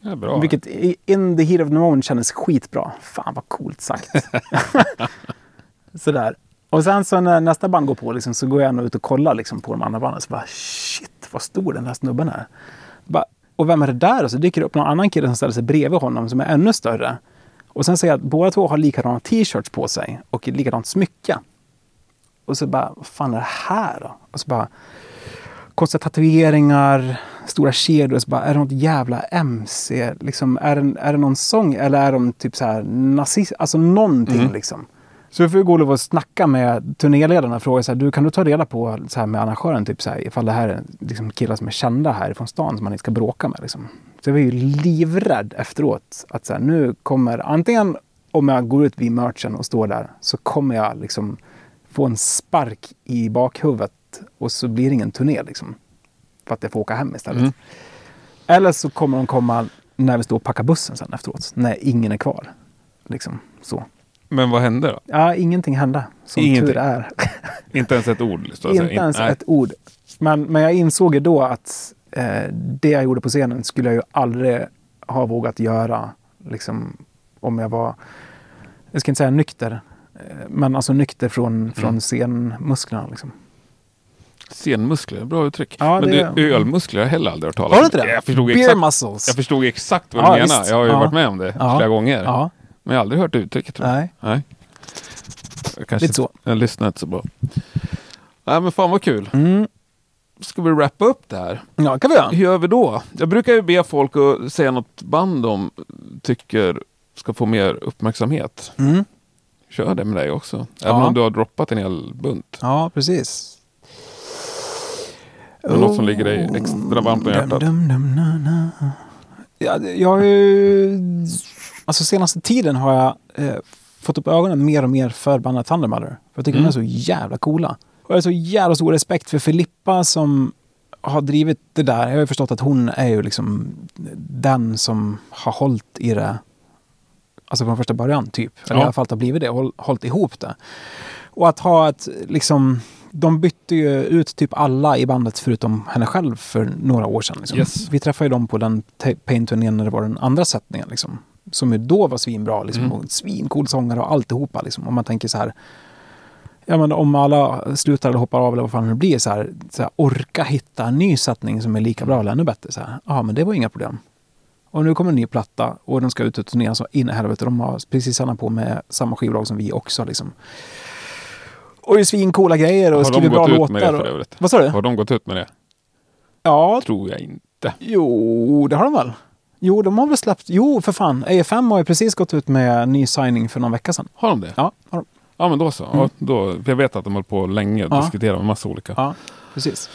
Ja, bra. Vilket in the heat of the moment kändes skitbra. Fan vad coolt sagt. Sådär. Och sen så när nästa band går på liksom, så går jag nog ut och kollar liksom, på de andra banden. Så bara shit vad stor den här snubben är. Bara, och vem är det där? Och så dyker det upp någon annan kille som ställer sig bredvid honom som är ännu större. Och sen ser jag att båda två har likadana t-shirts på sig och likadant smycke. Och så bara, vad fan är det här då? Och så bara, konstiga tatueringar, stora kedjor. Och så bara, är det något jävla MC? Liksom, är, det, är det någon sång eller är de typ så här nazist? Alltså någonting Mm. liksom. Så vi får gå och snacka med turnéledarna och fråga så här, du kan du ta reda på så här med arrangören typ så här, ifall det här är liksom killar som är kända här från stan som man inte ska bråka med. Liksom. Så jag var ju livrädd efteråt att så här, nu kommer antingen om jag går ut vid merchen och står där så kommer jag liksom få en spark i bakhuvudet och så blir det ingen turné liksom. För att jag får åka hem istället. Mm. Eller så kommer de komma när vi står och packar bussen sen efteråt. När ingen är kvar. Liksom så. Men vad hände då? Ja, ingenting hände. Som Ingenting. tur är. Inte ens ett ord? Inte ens Nej. ett ord. Men, men jag insåg ju då att eh, det jag gjorde på scenen skulle jag ju aldrig ha vågat göra. Liksom, om jag var, jag ska inte säga nykter, eh, men alltså nykter från, Mm. från scenmusklerna. Liksom. Scenmuskler, bra uttryck. Ja, men det- du, ölmuskler har jag heller aldrig hört talas Har om. du inte det? Jag förstod, Beer exakt, muscles. jag förstod exakt vad Ja, du menar. visst. Jag har ju Ja. varit med om det Ja. flera gånger. Men jag har aldrig hört uttrycket. Tror jag. nej. Nej. Jag kanske Lite så. Jag lyssnar inte så bra. Nej men fan vad kul. Mm. ska vi wrappa upp det här. Ja, kan vi göra. Hur gör vi då? Jag brukar ju be folk att säga något band de tycker ska få mer uppmärksamhet. Mm. Kör det med dig också. Även Ja. om du har droppat en hel bunt. Ja, precis. Är det något som ligger dig extra varmt om hjärtat? Dum, dum, na, na. Ja, jag har ju... Alltså senaste tiden har jag eh, fått upp ögonen mer och mer för bandet Thundermother. För jag tycker Mm. de är så jävla coola. Och jag har så jävla stor respekt för Filippa som har drivit det där. Jag har ju förstått att hon är ju liksom den som har hållit i det. Alltså från första början typ. Eller Ja. i alla fall har blivit det. Håll, hållit ihop det. Och att ha ett liksom... De bytte ju ut typ alla i bandet förutom henne själv för några år sedan. Liksom. Yes. Vi träffade ju dem på den Pain-turnén när det var den andra sättningen. Liksom, som ju då var svinbra. Liksom, Mm. och Svincool sångare och alltihopa. Liksom. Om man tänker så här. Ja, men om alla slutar eller hoppar av eller vad fan det blir. Så här, så här, orka hitta en ny sättning som är lika bra eller ännu bättre. Så här. Ja, men det var inga problem. Och nu kommer en ny platta och de ska ut och turnera så in i helvete. De har precis samma på med samma skivbolag som vi också. Liksom. Och det är svincoola grejer och Har skriver bra gått ut låtar. med det för och- övrigt? Vad sa du? Har de gått ut med det? Ja, Tror jag inte. Jo, det har de väl? Jo, de har väl släppt... Jo, för fan. AFM har ju precis gått ut med ny signing för någon vecka sedan. Har de det? Ja, har de. Ja men då så. Ja, då, jag vet att de håller på länge och Ja. diskuterar med massa olika. Ja, precis.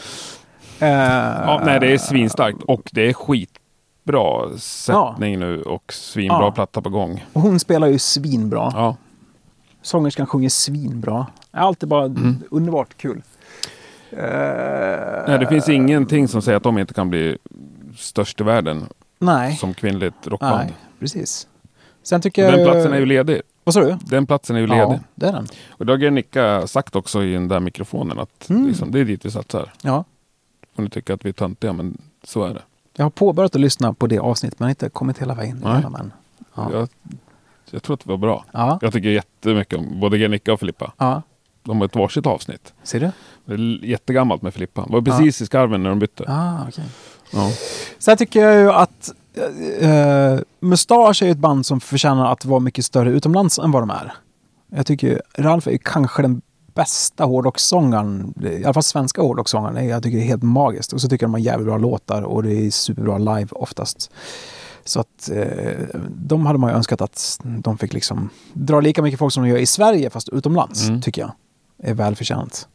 Eh, Ja, nej, det är svinstarkt och det är skitbra sättning nu och svinbra Ja. platta på gång. Och hon spelar ju svinbra. Ja, Sångerskan sjunger svinbra. Allt är bara Mm. underbart kul. Eh, nej, det finns ingenting som säger att de inte kan bli störst i världen Nej, som kvinnligt rockband. nej, precis. Sen tycker jag... Den platsen är ju ledig. Vad sa du? Den platsen är ju ledig. Ja, det är den. Och det har Gernicka sagt också i den där mikrofonen att Mm. liksom, det är dit vi satsar. Ja. Får ni tycka att vi är töntiga men så är det. Jag har påbörjat att lyssna på det avsnittet men inte kommit hela vägen Nej. igenom än. Ja. Jag, jag tror att det var bra. Ja. Jag tycker jättemycket om både Gernicka och Filippa. ja, De har ett varsitt avsnitt. ser du? Det är jättegammalt med Filippa. Det var precis i skarven när de bytte. Ah, okej. Ja. Sen tycker jag ju att uh, Mustache är ett band som förtjänar att vara mycket större utomlands än vad de är. Jag tycker Ralf är kanske den bästa hårdrockssångaren, i alla fall svenska hårdrockssångaren. Jag tycker det är helt magiskt. Och så tycker jag de har jävligt bra låtar och det är superbra live oftast. Så att eh, de hade man ju önskat att de fick liksom dra lika mycket folk som de gör i Sverige fast utomlands, Mm. tycker jag. Är välförtjänt.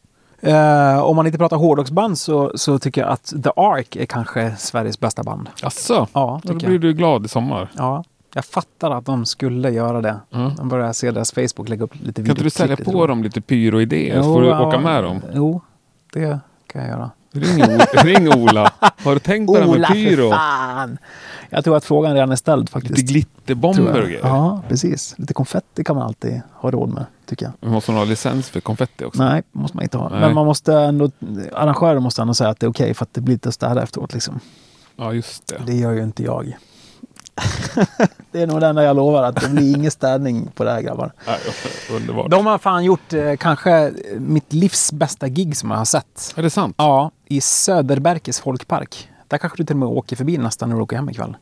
Eh, om man inte pratar hårdrocksband så, så tycker jag att The Ark är kanske Sveriges bästa band. Asså? Ja, Då blir jag. du glad i sommar. Ja, jag fattar att de skulle göra det. Ja. De börjar se deras Facebook lägga upp lite Kan inte du sälja videoklipp, på dem lite pyroidéer så får du ja, åka med dem? Jo, det kan jag göra. Ring, ring Ola. Har du tänkt på det här med pyro? fan! Jag tror att frågan redan är ställd faktiskt. Lite glitterbomber och grejer. Ja, precis. Lite konfetti kan man alltid ha råd med, tycker jag. Men måste man ha licens för konfetti också? Nej, måste man inte ha. Nej. Men man måste ändå, arrangören måste ändå säga att det är okej för att det blir lite städa efteråt. Liksom. Ja, just det. Det gör ju inte jag. det är nog det enda jag lovar, att det blir ingen städning på det här grabbar. Nej, underbart. De har fan gjort eh, kanske mitt livs bästa gig som jag har sett. Är det sant? Ja, i Söderberkes folkpark. Där kanske du till och med åker förbi nästan när du åker hem ikväll.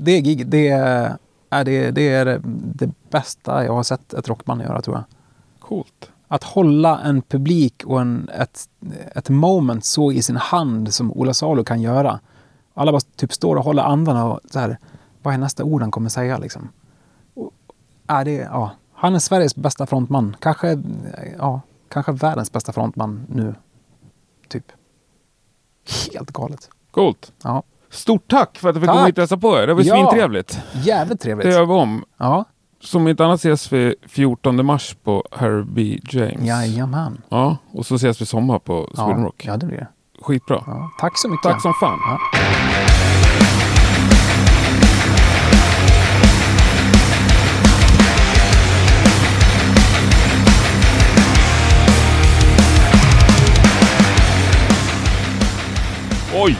Det gig, det är, är det, det är det, bästa jag har sett ett rockband göra tror jag. Coolt. Att hålla en publik och en, ett, ett moment så i sin hand som Ola Salo kan göra. Alla bara typ står och håller andan och så här, vad är nästa ord han kommer säga liksom? Och, är det, ja, han är Sveriges bästa frontman. Kanske, ja, kanske världens bästa frontman nu. Typ. Helt galet. Coolt. Ja, Stort tack för att du fick Tack. komma hit och hälsa på er. Det var Ja. svintrevligt. jävligt trevligt. Det gör vi om. Ja, Som inte annat ses vi 14 mars på Harry B. James. jajamän. Ja, och så ses vi sommar på Sweden Ja, Rock. ja, det blir det. Skitbra. Ja, tack så mycket. Tack som fan. Ja. Oj!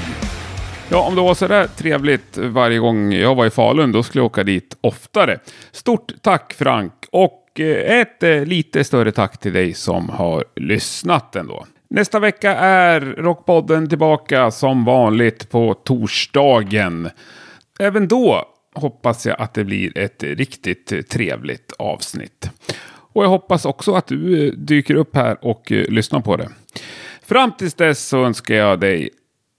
Ja, om det var sådär trevligt varje gång jag var i Falun, då skulle jag åka dit oftare. Stort tack Frank! Och eh, ett eh, lite större tack till dig som har lyssnat ändå. Nästa vecka är Rockpodden tillbaka som vanligt på torsdagen. Även då hoppas jag att det blir ett riktigt trevligt avsnitt. Och jag hoppas också att du eh, dyker upp här och lyssnar på det. Fram tills dess så önskar jag dig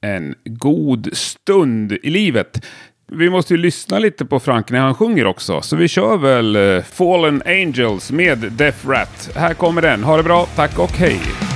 en god stund i livet. Vi måste ju lyssna lite på Frank när han sjunger också, så vi kör väl eh, Fallen Angels med Death Rat. Här kommer den. Ha det bra, tack och hej!